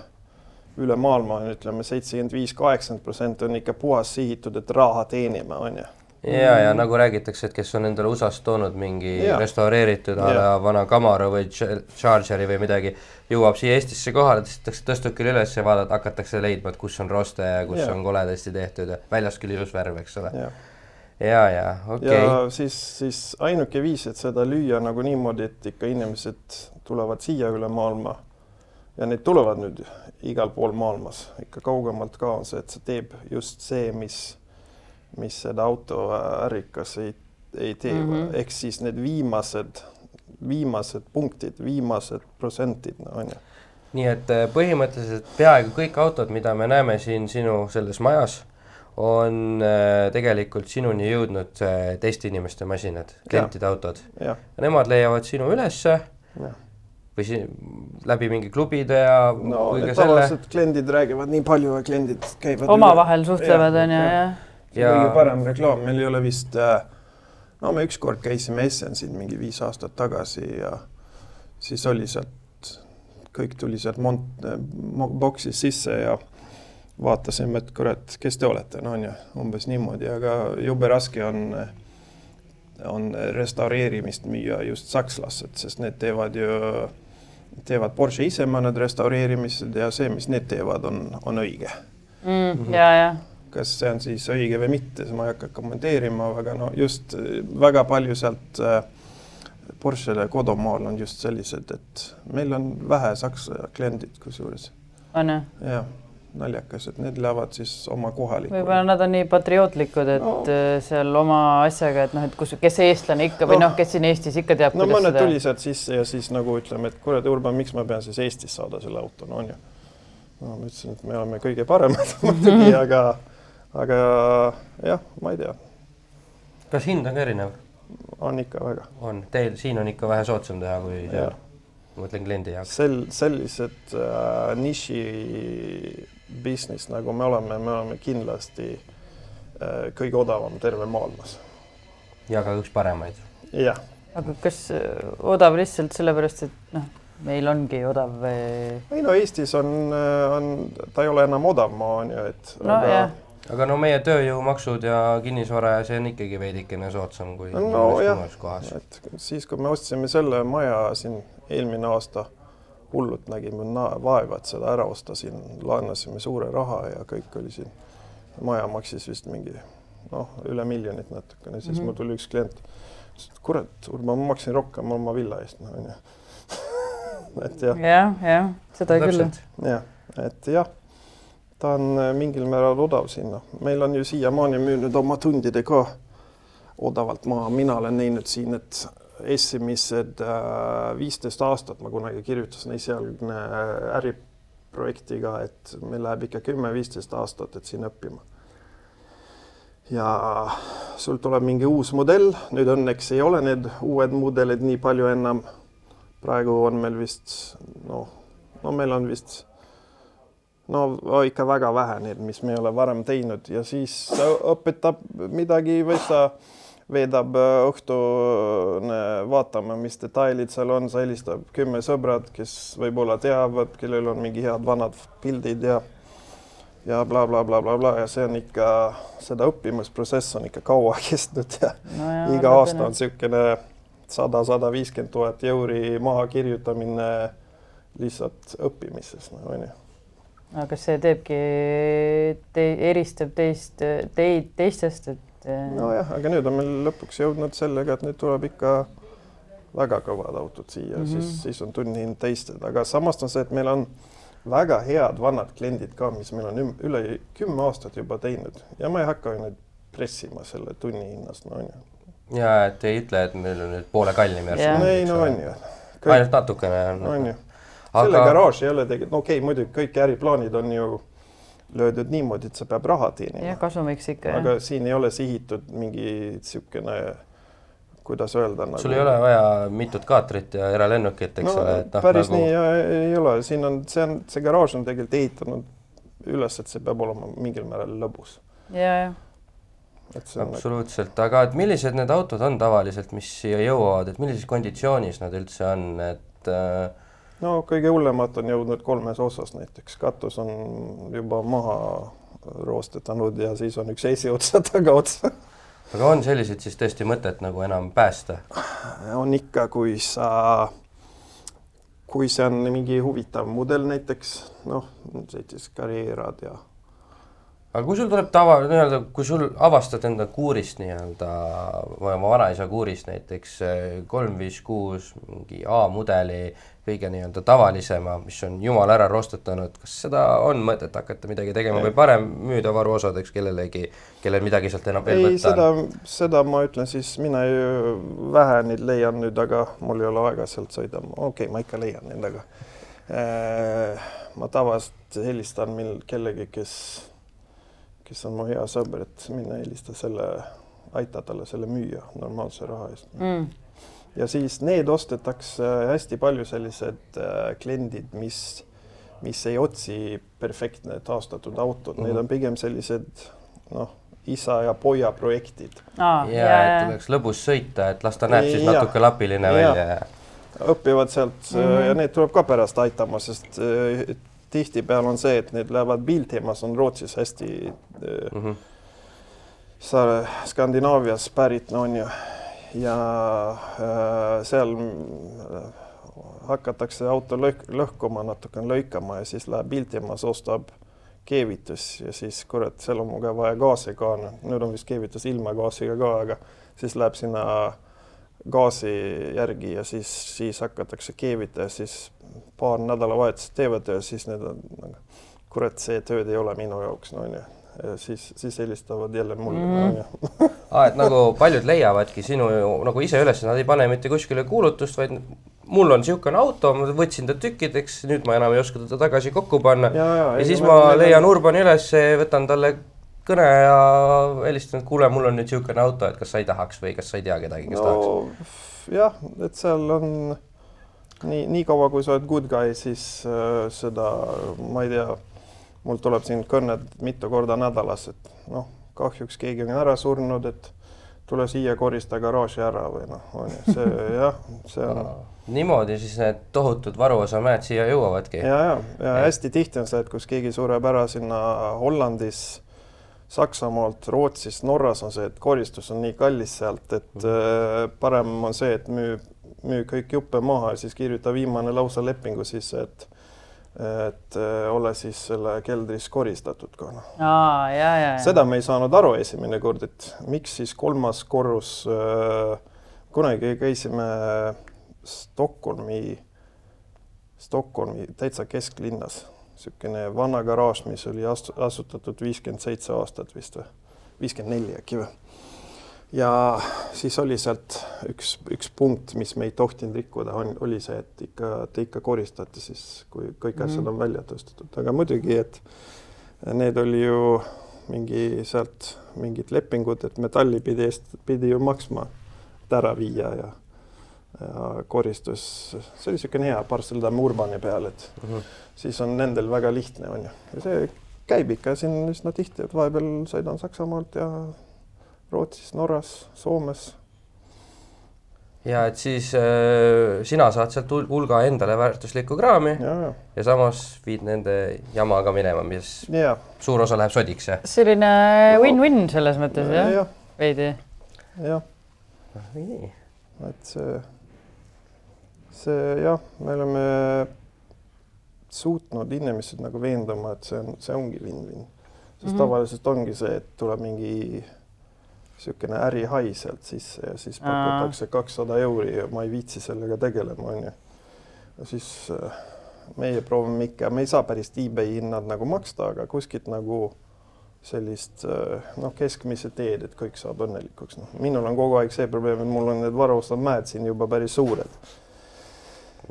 üle maailma on ütleme seitsekümmend viis, kaheksakümmend protsenti on ikka puhas sihitud, et raha teenima, on ju. ja, ja nagu räägitakse, et kes on endale USA-st toonud mingi Jaa. restaureeritud a la vana Camaro või Ch- Chargeri või midagi, jõuab siia Eestisse kohale, tõstetakse tõstukil üles ja vaadata, hakatakse leidma, et kus on roste ja kus Jaa. on koledasti tehtud ja väljas küll ilus värv, eks ole. Ja, ja, okei okay. ja siis, siis ainuke viis, et seda lüüa nagu niimoodi, et ikka inimesed tulevad siia üle maailma ja neid tulevad nüüd igal pool maailmas, ikka kaugemalt ka on see, et see teeb just see, mis, mis seda autoärikas ei, ei tee mm. -hmm. ehk siis need viimased, viimased punktid, viimased protsentid no,, on ju. nii et äh, põhimõtteliselt peaaegu kõik autod, mida me näeme siin sinu selles majas, on äh, tegelikult sinuni jõudnud äh, teiste inimeste masinad, klientide autod. Nemad leiavad sinu ülesse jah. või si läbi mingi klubide ja no kõige need selle tavalised kliendid räägivad nii palju ja kliendid käivad omavahel suhtlevad Jah, onju jah. ja, ja. Ja- kõige parem reklaam, meil ei ole vist äh, no me ükskord käisime Essensil mingi viis aastat tagasi ja siis oli sealt, kõik tuli sealt mont-, boksi sisse ja vaatasime, et kurat, kes te olete, no on ju, umbes niimoodi, aga jube raske on, on restaureerimist müüa just sakslased, sest need teevad ju, teevad Porsche ise mõned restaureerimised ja see, mis need teevad, on, on õige Mm, ja, ja kas see on siis õige või mitte, siis ma ei hakka kommenteerima, aga no just äh, väga palju sealt äh, Porschele kodumaal on just sellised, et meil on vähe saksa kliendid kusjuures. on ju. jah, naljakas, et need lähevad siis oma kohalikule. võib-olla nad on nii patriootlikud, et No. no. seal oma asjaga, et noh, et kus, kes eestlane ikka või No. noh, kes siin Eestis ikka teab, no mõned seda tuli sealt sisse ja siis nagu ütleme, et kurat, Urban, miks ma pean siis Eestis saada selle auto, no on ju. no ma ütlesin, et me oleme kõige paremad muidugi, aga, aga jah, ma ei tea, kas hind on ka erinev? on ikka väga. on, teil siin on ikka vähe soodsam teha kui seal ma mõtlen kliendi jaoks. sel-, sellised äh, niši business, nagu me oleme, me oleme kindlasti äh, kõige odavam terve maailmas. ja ka üks paremaid. jah, aga kas äh, odav lihtsalt sellepärast, et noh, meil ongi odav või? ei no Eestis on, on, ta ei ole enam odav maa on ju, et no aga... jah, aga no meie tööjõumaksud ja kinnisvara ja see on ikkagi veidikene soodsam kui No mõnes kohas. et siis, kui me ostsime selle maja siin eelmine aasta, hullult nägime na- vaeva, et seda ära osta siin, laenasime suure raha ja kõik oli siin. maja maksis vist mingi noh, üle miljonit natukene, siis mm Mhm. -hmm. mul tuli üks klient, ütles, et kurat, Urban, ma maksin rohkem oma villa eest, no onju. et jah, jah, jah, seda küll. jah, et jah, ta on äh, mingil määral odav siin, noh, meil on ju siiamaani müünud oma tundide ka odavalt maha, mina olen näinud siin, et esimesed äh, viisteist aastat ma kunagi kirjutasin esialgne äh, äriprojektiga, et meil läheb ikka kümme-viisteist aastat, et siin õppima. ja sul tuleb mingi uus modell, nüüd õnneks ei ole need uued mudelid nii palju enam. praegu on meil vist noh, no meil on vist no ikka väga vähe neid, mis me ei ole varem teinud ja siis õpetab midagi või sa veedab äh, õhtu äh, vaatama, mis detailid seal on, sa helistad kümme sõbrad, kes võib-olla teavad, kellel on mingi head vanad pildid ja ja blablabla bla, bla, bla, bla ja see on ikka, seda õppimisprotsess on ikka kaua kestnud ja no, iga aasta on niisugune sada, sada viiskümmend tuhat euri maha kirjutamine lihtsalt õppimises, no on ju. Aga kas see teebki te,, eristab teist, teid teistest, et nojah, aga nüüd on meil lõpuks jõudnud sellega, et nüüd tuleb ikka väga kõvad autod siia mm, -hmm. siis, siis on tunnihind teisted, aga samas on see, et meil on väga head vanad kliendid ka, mis meil on üle kümme aastat juba teinud ja ma ei hakka ju nüüd pressima selle tunnihinnast, no on ju. ja et ei ütle, et meil on nüüd poole kallim järsku. ei no on ju. ainult natukene on. on ju selle aga... garaaž ei ole tegelikult, no okei okay,, muidugi kõik äriplaanid on ju löödud niimoodi, et sa peab raha teenima. jah, kasumiks ikka. aga jah. siin ei ole sihitud mingi niisugune, kuidas öelda nagu.... sul ei ole vaja mitut kaatrit ja eralennukit, eks no, ole, et noh. päris nagu... nii ja, ei ole, siin on, see on, see garaaž on tegelikult ehitanud üles, et see peab olema mingil määral lõbus. ja, jah absoluutselt, aga et millised need autod on tavaliselt, mis siia jõuavad, et millises konditsioonis nad üldse on, et äh, no kõige hullemad on jõudnud kolmes osas, näiteks katus on juba maha roostetanud ja siis on üks esiotsa tagaotsa. aga on selliseid siis tõesti mõtet nagu enam päästa? on ikka, kui sa, kui see on mingi huvitav mudel näiteks, noh, sellised karjäärad ja aga kui sul tuleb tava, nii-öelda, kui sul avastad enda kuurist nii-öelda, oma vanaisa kuurist näiteks kolm, viis, kuus mingi A-mudeli kõige nii-öelda tavalisema, mis on jumal ära rostetanud, kas seda on mõtet hakata midagi tegema ei. või parem müüda varuosadeks kellelegi, kellel midagi sealt enam veel ei, võtta seda, on? seda ma ütlen siis, mina ju vähe neid leian nüüd, aga mul ei ole aega sealt sõida, okei okay,, ma ikka leian neid, aga äh, ma tavaliselt helistan mil kellegi, kes, kes on mu hea sõber, et mine helista selle, aita talle selle müüa normaalse raha eest mm ja siis need ostetakse hästi palju sellised äh, kliendid, mis, mis ei otsi perfektne taastatud autot mm, -hmm. need mhm. on pigem sellised noh, isa ja poja projektid ah,. ja, ja et oleks lõbus sõita, et las ta näeb siis natuke lapiline ja. välja ja õpivad sealt mm -hmm. ja need tuleb ka pärast aitama, sest äh, tihtipeale on see, et need lähevad Biltemas on Rootsis hästi mm -hmm. sa Skandinaavias pärit, no on ju ja äh, seal äh, hakatakse auto lõh lõhkuma, natukene lõikama ja siis läheb Biltimas, ostab keevitus ja siis kurat, seal on mul ka vaja gaasi ka, noh, nüüd on vist keevitus ilma gaasiga ka, aga siis läheb sinna gaasi järgi ja siis, siis hakatakse keevita ja siis paar nädalavahetust teevad ja siis need on, nagu, kurat, see tööd ei ole minu jaoks, no onju siis, siis helistavad jälle mulle mm. -hmm. ah, et nagu paljud leiavadki sinu nagu ise üles, nad ei pane mitte kuskile kuulutust, vaid mul on niisugune auto, ma võtsin ta tükkideks, nüüd ma enam ei oska teda tagasi kokku panna. ja, ja, ja siis ma leian Urbani üles, võtan talle kõne ja helistan, et kuule, mul on nüüd niisugune auto, et kas sa ei tahaks või kas sa ei tea kedagi, kes no, tahaks? jah, et seal on nii, nii kaua, kui sa oled good guy, siis äh, seda ma ei tea mul tuleb siin kõned mitu korda nädalas, et noh, kahjuks keegi on ära surnud, et tule siia, korista garaaži ära või noh, on ju see jah, see on no,. niimoodi siis need tohutud varuosamäed siia jõuavadki. ja, ja, ja hästi tihti on see, et kus keegi sureb ära sinna Hollandis, Saksamaalt, Rootsis, Norras on see, et koristus on nii kallis sealt, et mm -hmm. parem on see, et müü, müü kõik juppe maha ja siis kirjuta viimane lausa lepingu sisse, et et äh, ole siis selle keldris koristatud ka noh. seda me ei saanud aru esimene kord, et miks siis kolmas korrus äh,. kunagi käisime Stockholmi, Stockholmi täitsa kesklinnas, niisugune vana garaaž, mis oli asutatud viiskümmend seitse aastat vist või, viiskümmend neli äkki või ja siis oli sealt üks, üks punkt, mis me ei tohtinud rikkuda, on, oli see, et ikka, te ikka koristate siis, kui kõik asjad mm. on välja tõstetud, aga muidugi, et need oli ju mingi sealt mingid lepingud, et metalli pidi eest pidi ju maksma, et ära viia ja, ja koristus, see oli niisugune hea Barcelona Urbani peal, et mm -hmm. siis on nendel väga lihtne, on ju, ja see käib ikka siin üsna tihti, et vahepeal sõidan Saksamaalt ja Rootsis, Norras, Soomes. ja et siis äh, sina saad sealt hulga endale väärtuslikku kraami ja, ja. ja samas viid nende jamaga minema, mis ja. suur osa läheb sodiks, jah? selline win-win selles mõttes jah ja. ja., veidi. jah. nii et see, see jah, me oleme suutnud inimesed nagu veenduma, et see on, see ongi win-win. sest mm -hmm. tavaliselt ongi see, et tuleb mingi niisugune ärihai sealt sisse ja siis pakutakse kakssada euri ja ma ei viitsi sellega tegelema, onju. siis äh, meie proovime ikka, me ei saa päris eBay hinnad nagu maksta, aga kuskilt nagu sellist äh, noh, keskmise teed, et kõik saab õnnelikuks, noh, minul on kogu aeg see probleem, et mul on need varustavad mäed siin juba päris suured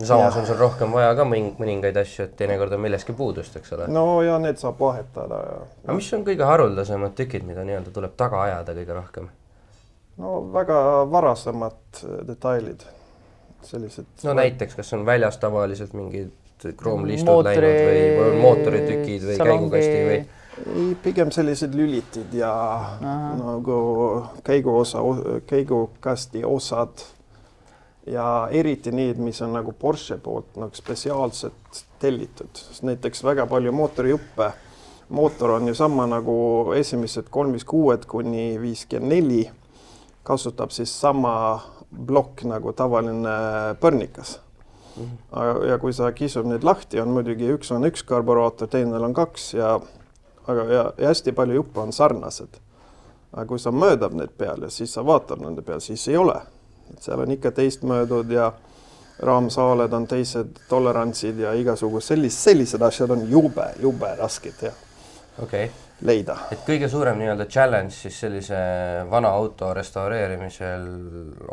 samas ja. on sul rohkem vaja ka mõningaid asju, et teinekord on millestki puudust, eks ole. no ja need saab vahetada ja. aga mis on kõige haruldasemad tükid, mida nii-öelda tuleb taga ajada kõige rohkem? no väga varasemad detailid, sellised. no näiteks, kas on väljas tavaliselt mingid kroomlistud Mootori... läinud või, või mootoritükid või salongi... käigukasti või? ei, pigem sellised lülitid ja Aha. nagu käiguosa, käigukasti osad ja eriti need, mis on nagu Porsche poolt nagu spetsiaalselt tellitud, sest näiteks väga palju mootorijuppe, mootor on ju sama nagu esimesed kolm viis kuued kuni viiskümmend neli, kasutab siis sama plokk nagu tavaline põrnikas mm. -hmm. ja kui sa kisub need lahti, on muidugi üks on üks karburaator, teine on kaks ja aga ja, ja hästi palju juppe on sarnased. aga kui sa möödad need peal ja siis sa vaatad nende peal, siis ei ole et seal on ikka teistmöödud ja raamsaaled on teised tolerantsid ja igasugused sellised, sellised asjad on jube, jube rasked ja okay. leida. et kõige suurem nii-öelda challenge siis sellise vana auto restaureerimisel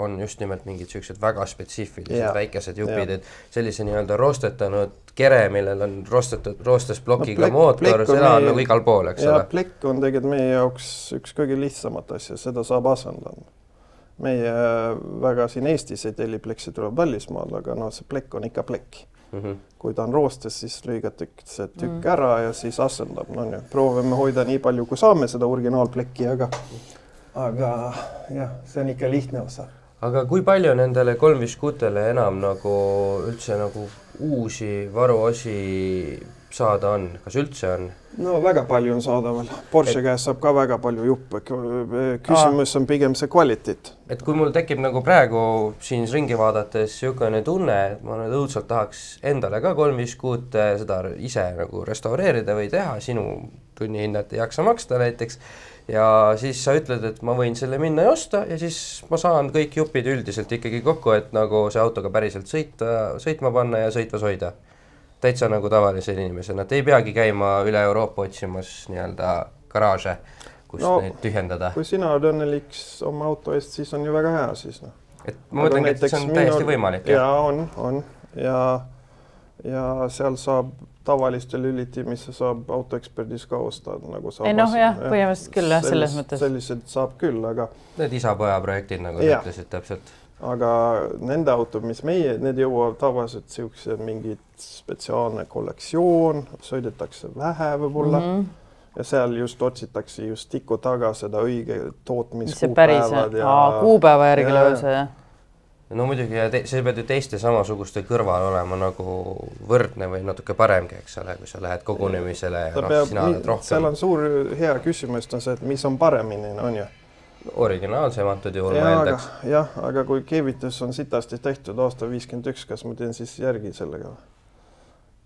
on just nimelt mingid siuksed väga spetsiifilised ja. väikesed jupid, et sellise nii-öelda roostetanud kere, millel on roostetud, roostes plokiga no, plek, mootor, seda on nagu igal pool, eks ja, ole. plekk on tegelikult meie jaoks üks kõige lihtsamat asja, seda saab asendada meie väga siin Eestis ei telli pleksi, tuleb välismaal, aga noh, see plekk on ikka plekk mm. -hmm. kui ta on roostes, siis lõigatakse tükk mm -hmm. ära ja siis asendab, no nii, proovime hoida nii palju, kui saame seda originaalplekki, aga aga jah, see on ikka lihtne osa. aga kui palju nendele kolm viis kuutele enam nagu üldse nagu uusi varuosi saada on, kas üldse on? No väga palju on saadaval, Porsche et... käest saab ka väga palju juppe, küsimus Aa. on pigem see kvaliteet. et kui mul tekib nagu praegu siin ringi vaadates niisugune tunne, et ma nüüd õudselt tahaks endale ka kolm viis kuut seda ise nagu restaureerida või teha, sinu tunnihinnat ei jaksa maksta näiteks, ja siis sa ütled, et ma võin selle minna ja osta ja siis ma saan kõik jupid üldiselt ikkagi kokku, et nagu see autoga päriselt sõita, sõitma panna ja sõitvas hoida täitsa nagu tavalise inimesena, et ei peagi käima üle Euroopa otsimas nii-öelda garaaže, kus no, neid tühjendada. kui sina oled õnnelik oma auto eest, siis on ju väga hea siis noh. et ma mõtlengi, et see on täiesti minu... võimalik. ja on, on ja, ja seal saab tavaliste lülitimisse saab autoeksperdis ka osta nagu saab. ei noh, jah, põhimõtteliselt küll jah, selles mõttes. sellised saab küll, aga. Need isa-poja projektid, nagu sa ütlesid täpselt aga nende autod, mis meie, need jõuavad tavaliselt siukse mingid spetsiaalne kollektsioon, sõidetakse vähe võib-olla mm. -hmm ja seal just otsitakse just tiku taga seda õige tootmiskuupäevad ja Aa, kuupäeva järgi lausa jah? no muidugi ja sa pead ju teiste samasuguste kõrval olema nagu võrdne või natuke paremgi, eks ole, kui sa lähed kogunemisele ja, ja noh, sina oled rohkem. seal on suur hea küsimus on see, et mis on paremini, on ju originaalsem antud juhul ma eeldaks. jah, aga kui keevitus on sitasti tehtud aasta viiskümmend üks, kas ma teen siis järgi sellega või?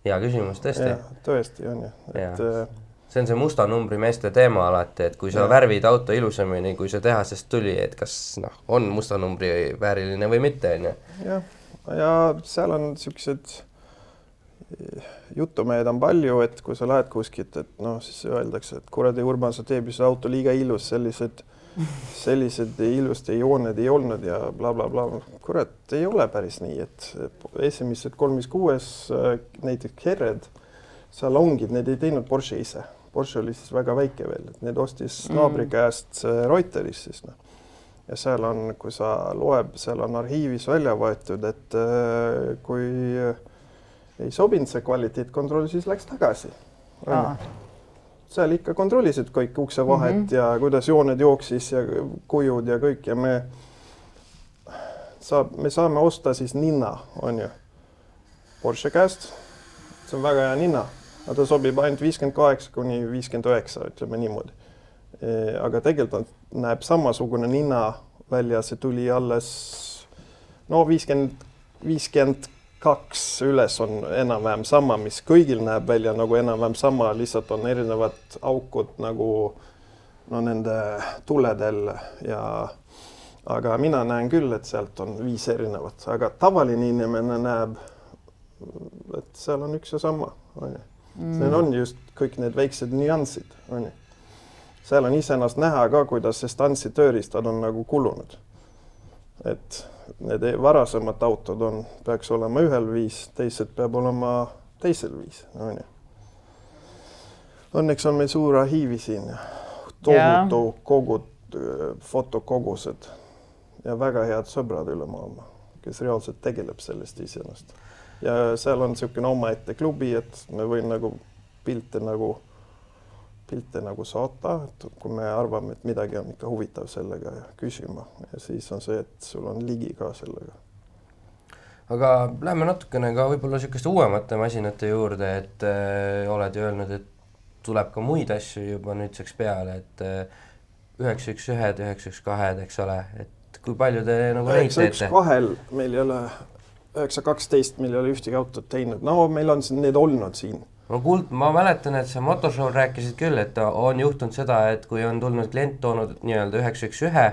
hea küsimus, tõesti. tõesti on ju, et ja. see on see musta numbri meeste teema alati, et kui sa ja. värvid auto ilusamini, kui see tehasest tuli, et kas noh, on musta numbri vääriline või mitte, on ju. jah, ja seal on niisugused jutumehed on palju, et kui sa lähed kuskilt, et noh, siis öeldakse, et kuradi Urban, sa teed see auto liiga ilus, sellised sellised ilusad jooned ei olnud ja blablabla bla, bla. kurat, ei ole päris nii, et esimesed kolm viis kuues äh, näiteks Herred, salongid, need ei teinud Porsche ise. Porsche oli siis väga väike veel, et need ostis mm. naabri käest äh, Reuteris siis noh. ja seal on, kui sa loeb, seal on arhiivis välja võetud, et äh, kui ei sobinud see kvaliteetkontroll, siis läks tagasi seal ikka kontrollisid kõik uksevahet mm -hmm. ja kuidas jooned jooksis ja kujud ja kõik ja me saab, me saame osta siis ninna, on ju, Porsche käest. see on väga hea ninna, aga ta sobib ainult viiskümmend kaheksa kuni viiskümmend üheksa, ütleme niimoodi e,. aga tegelikult näeb samasugune ninna välja, see tuli alles no viiskümmend, viiskümmend kaks üles on enam-vähem sama, mis kõigil näeb välja nagu enam-vähem sama, lihtsalt on erinevad aukud nagu no nende tuledel ja aga mina näen küll, et sealt on viis erinevat, aga tavaline inimene näeb, et seal on üks ja sama, onju. Need on just kõik need väiksed nüansid, onju. seal on iseenesest näha ka, kuidas see stantsi tööriistad on nagu kulunud. et need varasemad autod on, peaks olema ühel viis, teised peab olema teisel viis, onju. Õnneks on meil suur arhiivi siin tohutu kogud, fotokogused ja väga head sõbrad üle maailma, kes reaalselt tegeleb sellest iseenesest. ja seal on niisugune omaette klubi, et me võin nagu pilte nagu, pilte nagu saata, et kui me arvame, et midagi on ikka huvitav sellega küsima ja siis on see, et sul on ligi ka sellega. aga lähme natukene ka võib-olla niisuguste uuemate masinate juurde, et äh, oled ju öelnud, et tuleb ka muid asju juba nüüdseks peale, et üheksa, üks, ühed, üheksa, üks, kahed, eks ole, et kui palju te nagu neid üheksa üks teete? kahel meil ei ole, üheksa kaksteist meil ei ole ühtegi autot teinud, no meil on siin need olnud siin. Ma kuuld-, ma mäletan, et sa motoshow'l rääkisid küll, et on juhtunud seda, et kui on tulnud klient toonud nii-öelda üheksa, üks, ühe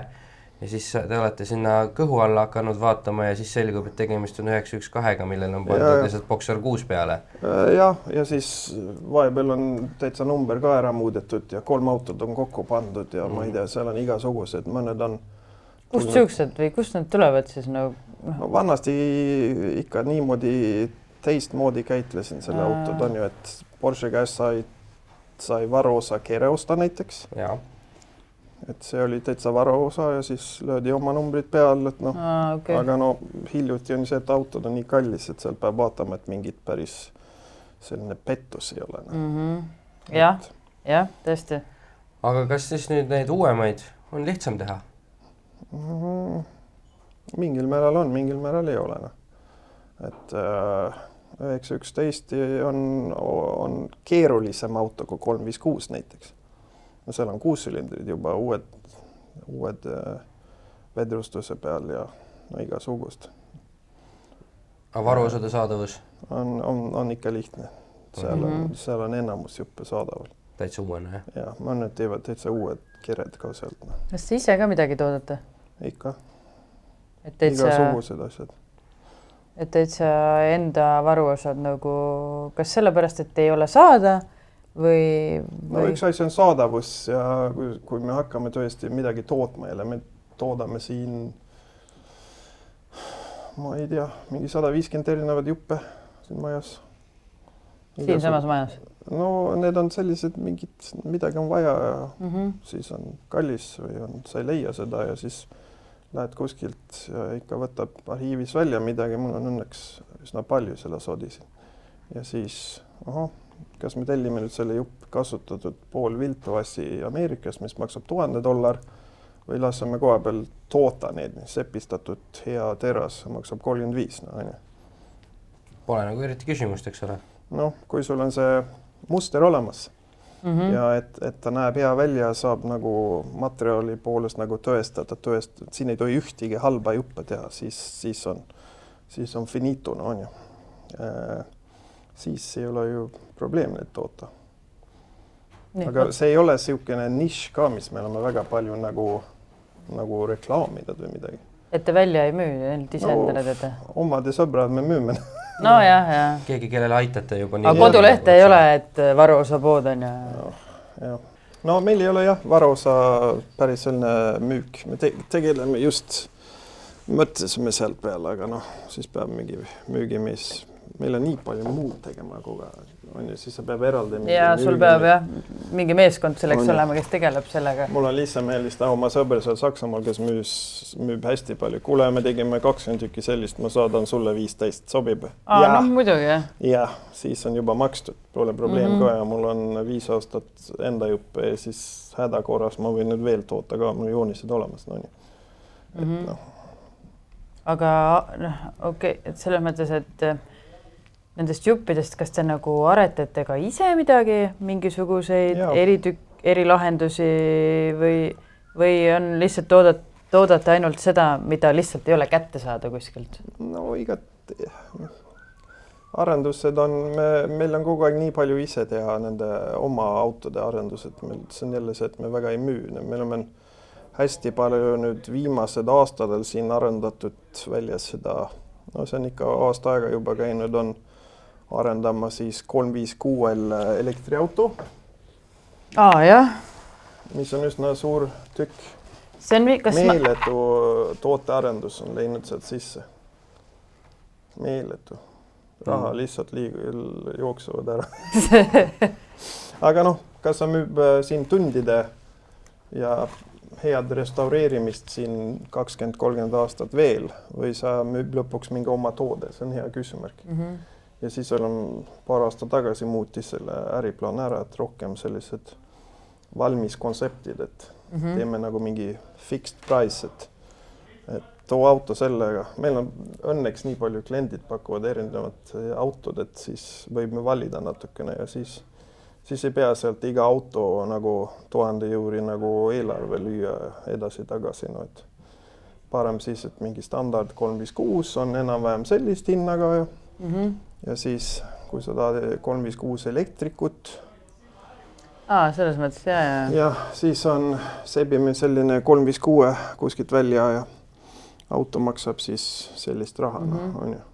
ja siis te olete sinna kõhu alla hakanud vaatama ja siis selgub, et tegemist on üheksa, üks, kahega, millele on pandud lihtsalt Boxer kuus peale. Äh, jah, ja siis vahepeal on täitsa number ka ära muudetud ja kolm autot on kokku pandud ja ma ei tea, seal on igasugused, mõned on. kust siuksed või kust need tulevad siis nagu noh, no vanasti ikka niimoodi teistmoodi käitlesin selle Aa. autot on ju, et Porsche käest sai, sai varuosa kere osta näiteks, et see oli täitsa varuosa ja siis löödi oma numbrid peale, et noh okei okay., aga no hiljuti on see, et autod on nii kallis, et seal peab vaatama, et mingit päris selline pettus ei ole no.. Mhm. jah, jah, tõesti. aga kas siis nüüd neid uuemaid on lihtsam teha? Mhm. mingil määral on, mingil määral ei ole noh. et äh, üheksa üksteist on, on keerulisem auto kui kolm viis kuus näiteks. no seal on kuussülindrid juba uued, uued äh, vedrustuse peal ja no igasugust aga varuosade saadavus on, on, on ikka lihtne. seal on mm. -hmm. seal on enamus juppe saadaval täitsa uuene, jah? ja mõned teevad täitsa uued kered ka sealt noh, kas te ise ka midagi toodate? ikka igasugused asjad. Et täitsa enda varuosad nagu, kas sellepärast, et ei ole saada või, no või üks asi on saadavus ja kui, kui me hakkame tõesti midagi tootma jälle, me toodame siin, ma ei tea, mingi sada viiskümmend erinevat juppe siin majas. siinsamas majas no need on sellised mingid, midagi on vaja ja mm? -hmm. siis on kallis või on, sa ei leia seda ja siis lähed kuskilt ja ikka võtab arhiivis välja midagi, mul on õnneks üsna palju selle sodi siin. ja siis ahah, kas me tellime nüüd selle jupp kasutatud pool viltu assi Ameerikast, mis maksab tuhande dollar või laseme koha peal toota neid, sepistatud hea teras maksab kolmkümmend viis, no onju. Pole nagu eriti küsimust, eks ole. noh, kui sul on see muster olemas Mm -hmm. ja et, et ta näeb hea välja, saab nagu materjali poolest nagu tõestada, tõestada, siin ei tohi ühtegi halba juppe teha, siis, siis on, siis on finito, no on ju äh,. siis ei ole ju probleem neid toota. aga see ei ole niisugune nišš ka, mis me oleme väga palju nagu, nagu reklaaminud või midagi. Et te välja ei müü, ainult ise No, endale teete? omad ja sõbrad me müüme. Nojah, jah. keegi, kellele aitate juba aga kodulehte ei ole, et varuosapood on ja jah, no meil ei ole jah, varuosa päris selline müük, me te tegeleme just, mõtlesime sealt peale, aga noh, siis peab mingi müügimees, meil on nii palju muud tegema kogu aeg, on ju, siis sa peab eraldi. ja sul peab jah, mingi meeskond selleks On olema, kes tegeleb sellega. mul on lihtsalt meeldis teha oma sõber seal Saksamaal, kes müüs, müüb hästi palju, kuule, me tegime kakskümmend tükki sellist, ma saadan sulle viisteist, sobib? aa, noh muidugi jah. jah, siis on juba makstud, pole probleem mm -hmm. ka ja mul on viis aastat enda juppe ja siis hädakorras ma võin nüüd veel toota ka, mul joonised olemas, no nii. et mm -hmm. noh, aga noh, okei okay,, et selles mõttes, et nendest juppidest, kas te nagu aretate ka ise midagi, mingisuguseid Jaa. eritükk, erilahendusi või, või on lihtsalt toodet, toodate ainult seda, mida lihtsalt ei ole kätte saada kuskilt? no igati. arendused on, me, meil on kogu aeg nii palju ise teha nende oma autode arendused, meil see on jälle see, et me väga ei müü, me oleme hästi palju nüüd viimased aastatel siin arendatud välja seda, no see on ikka aasta aega juba käinud, on arendama siis kolm viis kuuel elektriauto. aa jah. mis on üsna suur tükk. see on, kas meeletu ma... tootearendus on läinud sealt sisse. meeletu, raha mm. lihtsalt liig-, jooksevad ära aga noh, kas ta müüb äh, siin tundide ja head restaureerimist siin kakskümmend, kolmkümmend aastat veel või sa müüb lõpuks mingi oma toode, see on hea küsimärk mm. -hmm. Ja siis oleme paar aastat tagasi muutis selle äriplaan ära, et rohkem sellised valmis kontseptid, et mm -hmm. teeme nagu mingi fixed price, et et too auto sellega, meil on õnneks nii palju kliendid pakuvad erinevat autod, et siis võib valida natukene ja siis siis ei pea sealt iga auto nagu tuhande euri nagu eelarve lüüa edasi-tagasi, no et parem siis, et mingi standard kolm viis kuus on enam-vähem sellist hinnaga ja mm, -hmm. Ja siis, kui sa tahad kolm viis kuus elektrikut. aa, selles mõttes ja, ja. jah, siis on, sebime selline kolm viis kuue kuskilt välja ja auto maksab siis sellist raha mm, -hmm. noh, on ju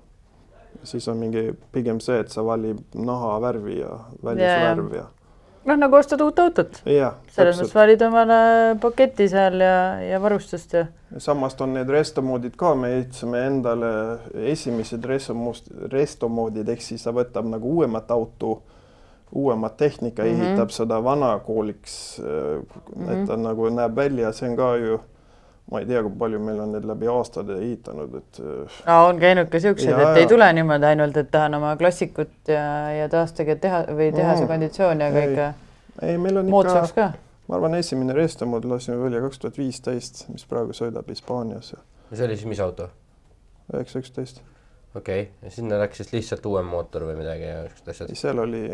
siis on mingi pigem see, et sa valid nahavärvi ja välisvärv ja. Noh, nagu ostad uut autot. selles mõttes valid omale paketi seal ja, ja varustust ja. samast on need restomoodid ka, me ehitasime endale esimesed restomust, restomoodid ehk siis ta võtab nagu uuemat auto uuemat tehnika mm, -hmm. ehitab seda vanakooliks mm, -hmm. et ta nagu näeb välja, see on ka ju ma ei tea, kui palju meil on need läbi aastate ehitanud, et. no on käinud ka siuksed, et ei tule niimoodi ainult, et tahan oma klassikut ja, ja taastage teha või tehase mm. konditsiooni, aga ikka. ei, meil on ikka, ma arvan, esimene Restomod lasime välja kaks tuhat viisteist, mis praegu sõidab Hispaanias. ja see oli siis mis auto? üheksa üksteist. okei okay., ja sinna läks siis lihtsalt uuem mootor või midagi ja siuksed asjad? seal oli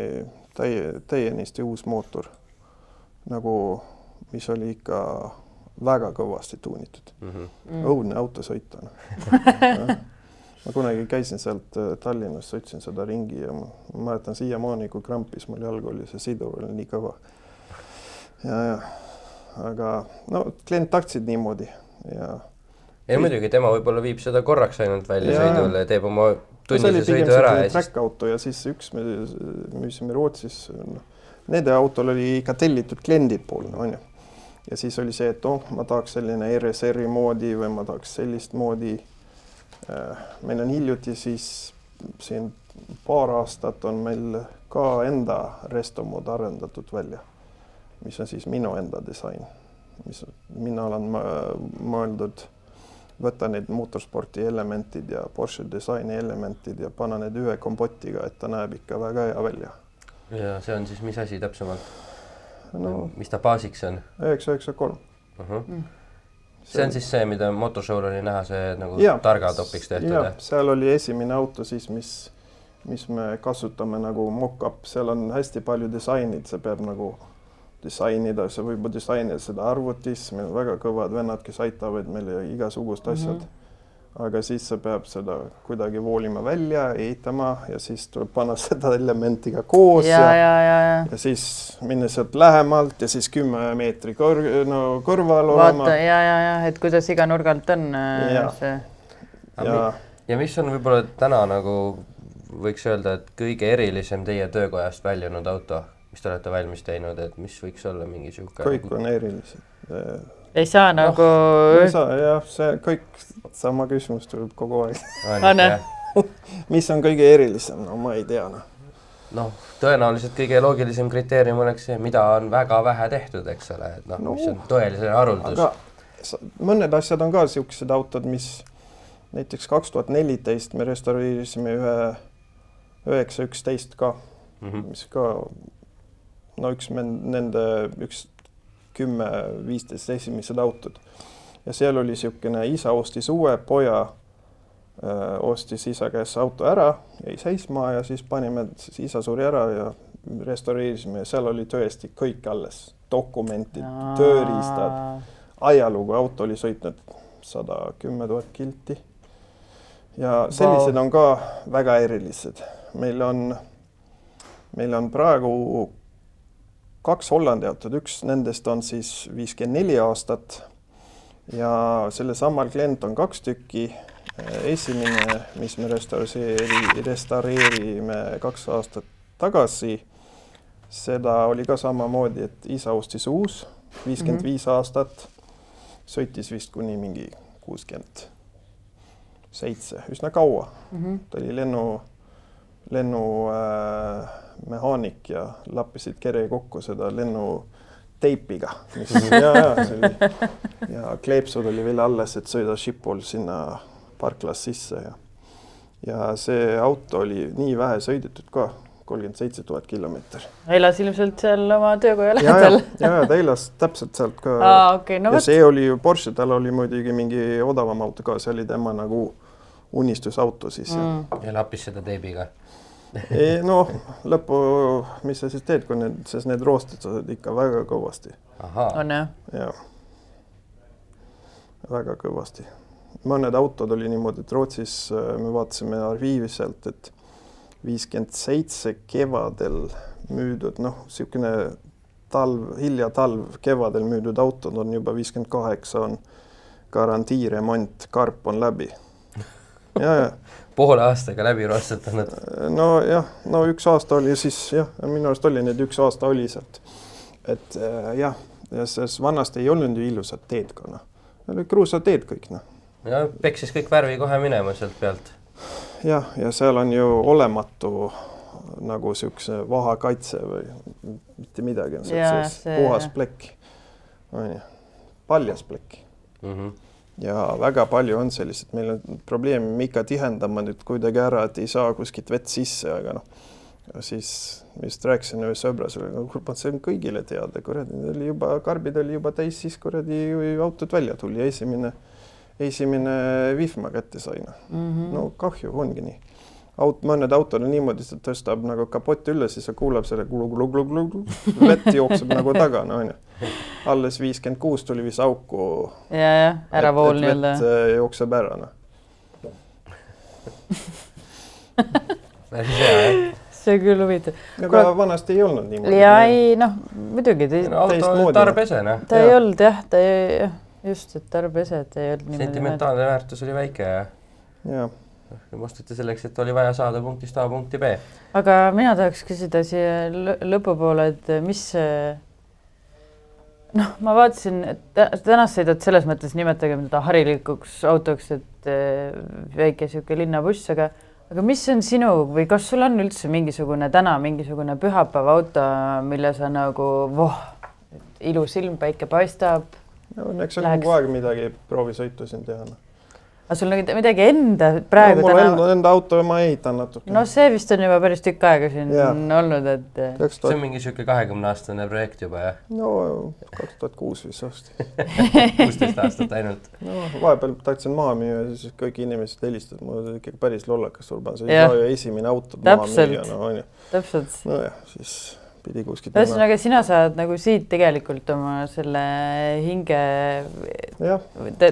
täie, täienisti uus mootor nagu, mis oli ikka väga kõvasti tuunitud mm. -hmm. õudne auto sõita no. ma kunagi käisin sealt äh, Tallinnast, sõitsin seda ringi ja ma mäletan siiamaani, kui krampis mul jalg oli, see sidur oli nii kõva. ja, ja aga no klient tahtsid niimoodi ja. ei muidugi, tema võib-olla viib seda korraks ainult väljasõidule ja teeb oma tunnise sõidu ära ja siis. auto ja siis üks me müüsime Rootsis, noh, nende autol oli ikka tellitud kliendi poolne, onju ja siis oli see, et oh, ma tahaks selline RSR-i moodi või ma tahaks sellist moodi. Äh, meil on hiljuti siis siin paar aastat on meil ka enda restomod arendatud välja, mis on siis minu enda disain, mis mina olen mõeldud võtta need motorsporti elementid ja Porsche disaini elementid ja panna need ühe kompotiga, et ta näeb ikka väga hea välja. ja see on siis mis asi täpsemalt? No mis ta baasiks on? üheksa, üheksa, kolm. Mm. see on siis see, mida motoshow'l oli näha, see nagu ja, targa topiks tehtud? jah, seal oli esimene auto siis, mis, mis me kasutame nagu mock-up, seal on hästi palju disainid, see peab nagu disainida, sa võib disainida seda arvutis, meil on väga kõvad vennad, kes aitavad meile igasugust asjad mm. -hmm aga siis sa peab seda kuidagi voolima välja, ehitama ja siis tuleb panna seda elementi ka koos ja, ja, ja, ja, ja. ja siis minna sealt lähemalt ja siis kümme meetri kõr-, no kõrval vaata, olema. ja, ja, ja et kuidas iga nurga alt on äh, ja. see. ja, ja mis on võib-olla täna nagu võiks öelda, et kõige erilisem teie töökojast väljunud auto, mis te olete valmis teinud, et mis võiks olla mingi sihuke? kõik on erilised ei saa nagu no,. ei saa jah, see kõik sama küsimus tuleb kogu aeg. mis on kõige erilisem, no ma ei tea noh. noh, tõenäoliselt kõige loogilisem kriteerium oleks see, mida on väga vähe tehtud, eks ole, et noh no,, mis on tõeline haruldus. mõned asjad on ka siuksed autod, mis näiteks kaks tuhat neliteist me restaureerisime ühe üheksa üksteist ka mm, -hmm. mis ka no üks nende üks kümme, viisteist esimesed autod. ja seal oli niisugune, isa ostis uue, poja öö, ostis isa käest auto ära, jäi seisma ja siis panime, siis isa suri ära ja restaureerisime ja seal oli tõesti kõik alles, dokumendid, tööriistad, ajalugu auto oli sõitnud sada kümme tuhat kilti. ja sellised wow. on ka väga erilised. meil on, meil on praegu kaks Hollandi autot, üks nendest on siis viiskümmend neli aastat ja sellesamal klient on kaks tükki. esimene, mis me restaureeri, restaureerime kaks aastat tagasi, seda oli ka samamoodi, et isa ostis uus, viiskümmend viis mhm. aastat, sõitis vist kuni mingi kuuskümmend seitse, üsna kaua mm. -hmm. ta oli lennu, lennumehaanik äh, ja lappisid kere kokku seda lennu teipiga, mis ja, ja see oli ja kleepsud oli veel alles, et sõida Schiphol sinna parklas sisse ja ja see auto oli nii vähe sõidetud ka kolmkümmend seitse tuhat kilomeetrit. elas ilmselt seal oma töökoja lähedal. ja, ja ta elas täpselt sealt ka. Okay, no ja võt. see oli ju Porsche, tal oli muidugi mingi odavam auto ka, see oli tema nagu unistusauto siis mm.. ja lappis seda teibiga noh, lõppu, mis sa siis teed, kui need, sest need roosted ikka väga kõvasti. on jah? jah. väga kõvasti. mõned autod oli niimoodi, et Rootsis äh, me vaatasime arhiivi sealt, et viiskümmend seitse kevadel müüdud, noh, niisugune talv, hilja talv, kevadel müüdud autod on juba viiskümmend kaheksa, on garantiiremont, karp on läbi. ja, ja poole aastaga läbi rostetanud. nojah, no üks aasta oli siis jah, minu arust oli neid üks aasta oli sealt. et äh, jah, ja sest vanasti ei olnud ju ilusat teed ka noh, olid kruusateed kõik noh. ja peksis kõik värvi kohe minema sealt pealt jah, ja seal on ju olematu nagu niisuguse vahakaitse või mitte midagi on seal sees, puhas plekk, on ju, paljas plekk mm. -hmm. Ja väga palju on selliseid, meil on probleem, ikka tihendame nüüd kuidagi ära, et ei saa kuskilt vett sisse, aga noh, siis just rääkisin ühe sõbrasele, kurat, see on kõigile teada, kuradi, oli juba, karbid oli juba täis, siis kuradi autod välja tuli ja esimene esimene vihma kätte sai, noh. -hmm.. no kahju, ongi nii. Aut-, mõned autod on niimoodi, et ta tõstab nagu kapotti üles, siis ta kuulab selle kulu-kulu-kulu-kulu, vett jookseb nagu taga, no onju. alles viiskümmend kuus tuli vist auku. ja, jah, äravool nii-öelda. Äh, jookseb ära, noh päris hea, jah see küll huvitav. aga vanasti ei olnud niimoodi. ja ei noh, muidugi. No, auto tarbese noh. ta ja. ei olnud jah, ta ei, jah just, et tarbesed ei olnud niimoodi. sentimentaalne väärtus oli väike ja. jah osteti selleks, et oli vaja saada punktist A punkti B. aga mina tahaks küsida siia lõpupoole, et mis noh, ma vaatasin, et tänast sõidad selles mõttes nimetagem teda harilikuks autoks, et eh, väike niisugune linnabuss, aga aga mis on sinu või kas sul on üldse mingisugune täna mingisugune pühapäeva auto, mille sa nagu voh, ilus ilm, päike paistab no eks on läheks... kogu aeg midagi proovisõitu siin teha no.. Aga sul nagu midagi enda praegu no, mul täna... enda, enda auto ma ehitan natuke. no see vist on juba päris tükk aega siin ja. olnud, et. see on mingi niisugune kahekümne aastane projekt juba jah? no kaks tuhat kuus vist osti kuusteist aastat ainult. no vahepeal tahtsin maha müüa, siis kõik inimesed helistasid mulle, ikkagi päris lollakas Urban, see ei saa ju esimene auto maha müüa, no onju. täpselt. nojah, siis pidi kuskilt. ühesõnaga, sina saad nagu siit tegelikult oma selle hinge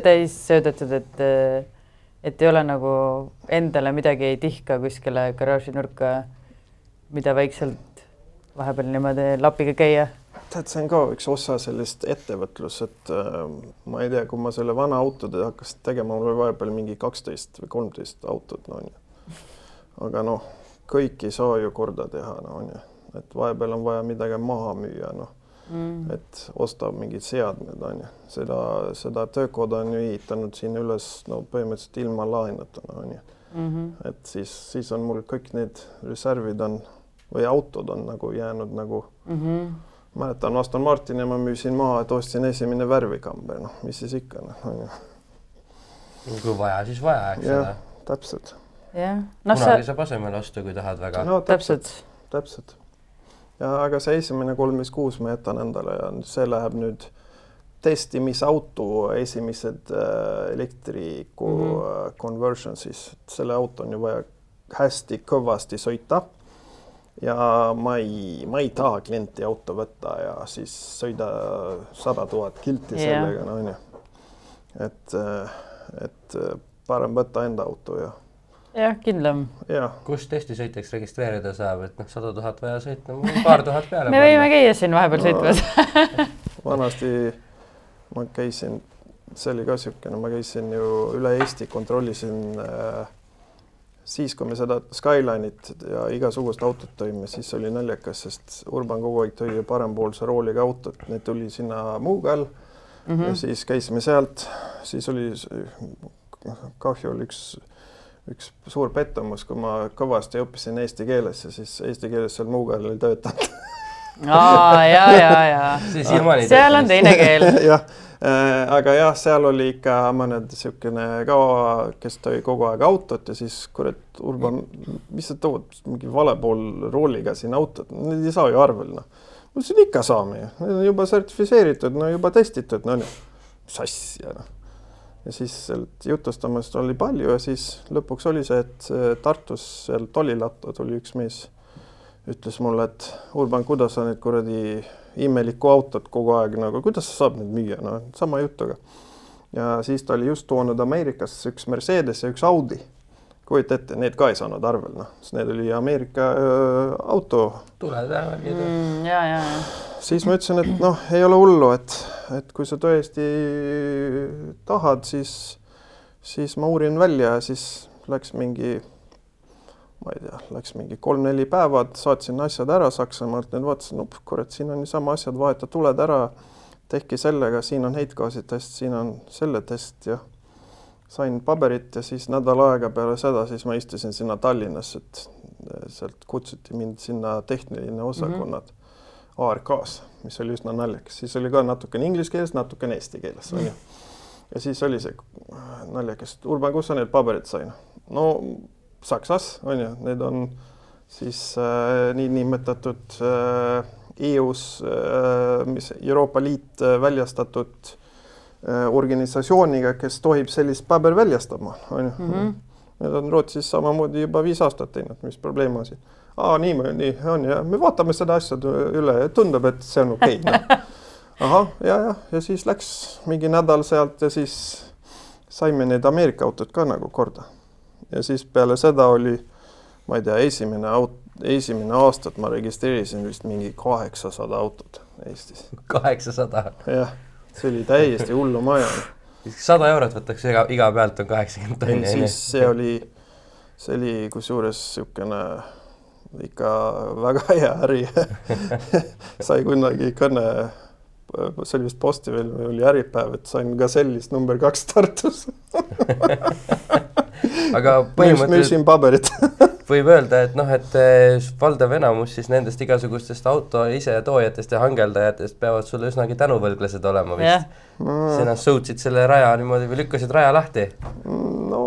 täis söödetud, et, et ei ole nagu endale midagi ei tihka kuskile garaaži nurka, mida vaikselt vahepeal niimoodi lapiga käia tead, see on ka üks osa sellest ettevõtlus, et äh, ma ei tea, kui ma selle vana autode hakkasin tegema, mul oli vahepeal mingi kaksteist või kolmteist autot, no onju. aga noh, kõiki ei saa ju korda teha, no onju et vahepeal on vaja midagi maha müüa, noh mm., et ostab mingid seadmed, on ju, seda, seda töökoda on ju ehitanud siin üles no põhimõtteliselt ilma laenuta, on ju mm. -hmm. et siis, siis on mul kõik need reservid on või autod on nagu jäänud nagu mm. -hmm mäletan Aston Martini ma müüsin maha, et ostsin esimene värvikamber, noh, mis siis ikka noh, on ju. kui vaja, siis vaja, eks ole. täpselt. jah. kunagi sa... saab asemele osta, kui tahad väga. no täpselt, täpselt ja aga see esimene kolm viis kuus ma jätan endale ja see läheb nüüd testimisauto esimesed äh, elektriku mm -hmm. conversion siis, selle auto on ju vaja hästi kõvasti sõita. ja ma ei, ma ei taha klienti auto võtta ja siis sõida sada tuhat kilti Jah. sellega, no onju. et, et parem võtta enda auto ja, jah, kindlam. ja kus testisõitjaks registreerida saab, et noh, sada tuhat vaja sõita, paar tuhat peale me võime käia siin vahepeal sõitmas. vanasti ma käisin, see oli ka niisugune, ma käisin ju üle Eesti, kontrollisin äh, siis, kui me seda Skyline'it ja igasugust autot tõime, siis oli naljakas, sest Urban kogu aeg tõi parempoolse rooliga autot, need tuli sinna Muuga all mm -hmm. ja siis käisime sealt, siis oli kahju oli üks, üks suur pettumus, kui ma kõvasti õppisin eesti keeles ja siis eesti keeles seal Muuga all ei töötanud aa, ja, ja, ja. seal on teine keel. jah äh,, aga jah, seal oli ikka mõned niisugune ka, kes tõi kogu aeg autot ja siis kurat, Urban, mis sa tood mingi vale pool rooliga siin autot, need ei saa ju arvel noh. ma ütlesin ikka saame ju, need on juba sertifitseeritud, no juba testitud, no nii. mis asja noh. Ja siis sealt jutustamist oli palju ja siis lõpuks oli see, et äh, Tartus seal tollilatto tuli üks mees, ütles mulle, et Urban, kuidas sa neid kuradi imelikku autot kogu aeg nagu, kuidas sa saad neid müüa, no sama jutuga. ja siis ta oli just toonud Ameerikasse üks Mercedes ja üks Audi. kujuta ette, need ka ei saanud arvel, noh, sest need oli Ameerika öö, auto tule tänavagi. Mm, ja, ja, ja. Siis ma ütlesin, et noh, ei ole hullu, et, et kui sa tõesti tahad, siis, siis ma uurin välja ja siis läks mingi, ma ei tea, läks mingi kolm-neli päeva, saatsin asjad ära Saksamaalt, nüüd vaatasin, no kurat, siin on niisama asjad, vaheta tuled ära, tehke sellega, siin on heitgaasi test, siin on selle test ja sain paberit ja siis nädal aega peale seda, siis ma istusin sinna Tallinnasse, et sealt kutsuti mind sinna tehniline osakonnad mm -hmm. ARK-s, mis oli üsna naljakas, siis oli ka natukene inglise keeles, natukene eesti keeles onju. ja siis oli see naljakas, Urban, kus sa need paberid sain? no Saksas onju, need on siis äh, niinimetatud äh, EU-s äh,, mis Euroopa Liit äh, väljastatud äh, organisatsiooniga, kes tohib sellist paber väljastama, onju. -hmm. Need on Rootsis samamoodi juba viis aastat teinud, mis probleem on siin? aa, niimoodi nii on ja me vaatame seda asja üle ja tundub, et see on okei okay, no.. ahah, ja, ja, ja siis läks mingi nädal sealt ja siis saime need Ameerika autod ka nagu korda. ja siis peale seda oli, ma ei tea, esimene aut-, esimene aastat ma registreerisin vist mingi kaheksasada autot Eestis. kaheksasada, jah, see oli täiesti hullumaja. sada eurot võtaks iga, iga pealt on kaheksakümmend tonni siis see oli, see oli kusjuures niisugune ikka väga hea äri sai kunagi kõne, see oli vist Postimees või oli Äripäev, et sain Gazellist number kaks Tartus. aga põhimõtteliselt müüsin paberit. võib öelda, et noh, et eh, valdav enamus siis nendest igasugustest auto isetoojatest ja hangeldajatest peavad sulle üsnagi tänuvõlglased olema vist. sina sõutsid selle raja niimoodi või lükkasid raja lahti. no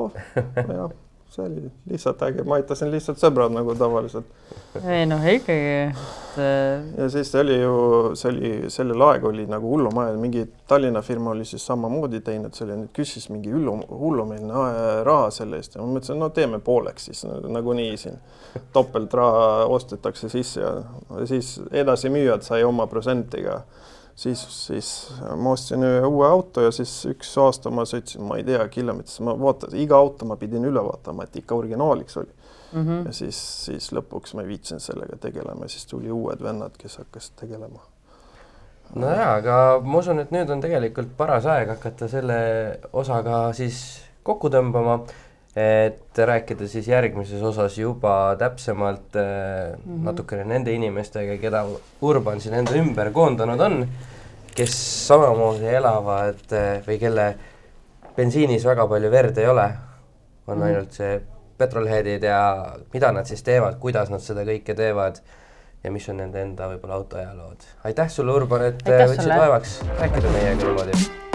jah, see oli lihtsalt äge, ma aitasin lihtsalt sõbrad nagu tavaliselt. ei noh, ikkagi, et äh, ja siis see oli ju, see oli, sellel aeg oli nagu hullumaja, mingi Tallinna firma oli siis samamoodi teinud selle, nüüd küsis mingi hullu, hullumeelne ae- raha selle eest. Ja ma mõtlesin, no teeme pooleks siis nagunii siin. Topeltraha ostetakse sisse ja siis edasimüüjad sai oma protsentiga siis, siis ma ostsin ühe uue auto ja siis üks aasta ma sõitsin, ma ei tea, kilomeetris, ma vaatasin, iga auto ma pidin üle vaatama, et ikka originaaliks oli mm -hmm. ja siis, siis lõpuks ma ei viitsinud sellega tegelema, siis tuli uued vennad, kes hakkasid tegelema. no jaa, aga ma usun, et nüüd on tegelikult paras aeg hakata selle osaga siis kokku tõmbama, et rääkida siis järgmises osas juba täpsemalt mm -hmm. natukene nende inimestega, keda Urban siin enda ümber koondanud on, kes samamoodi elavad äh, või kelle bensiinis väga palju verd ei ole, on mm -hmm. ainult see petrolheadid ja mida nad siis teevad, kuidas nad seda kõike teevad ja mis on nende enda võib-olla autoajalood. aitäh sulle, Urban, et äh, võtsid vaevaks rääkida meiega niimoodi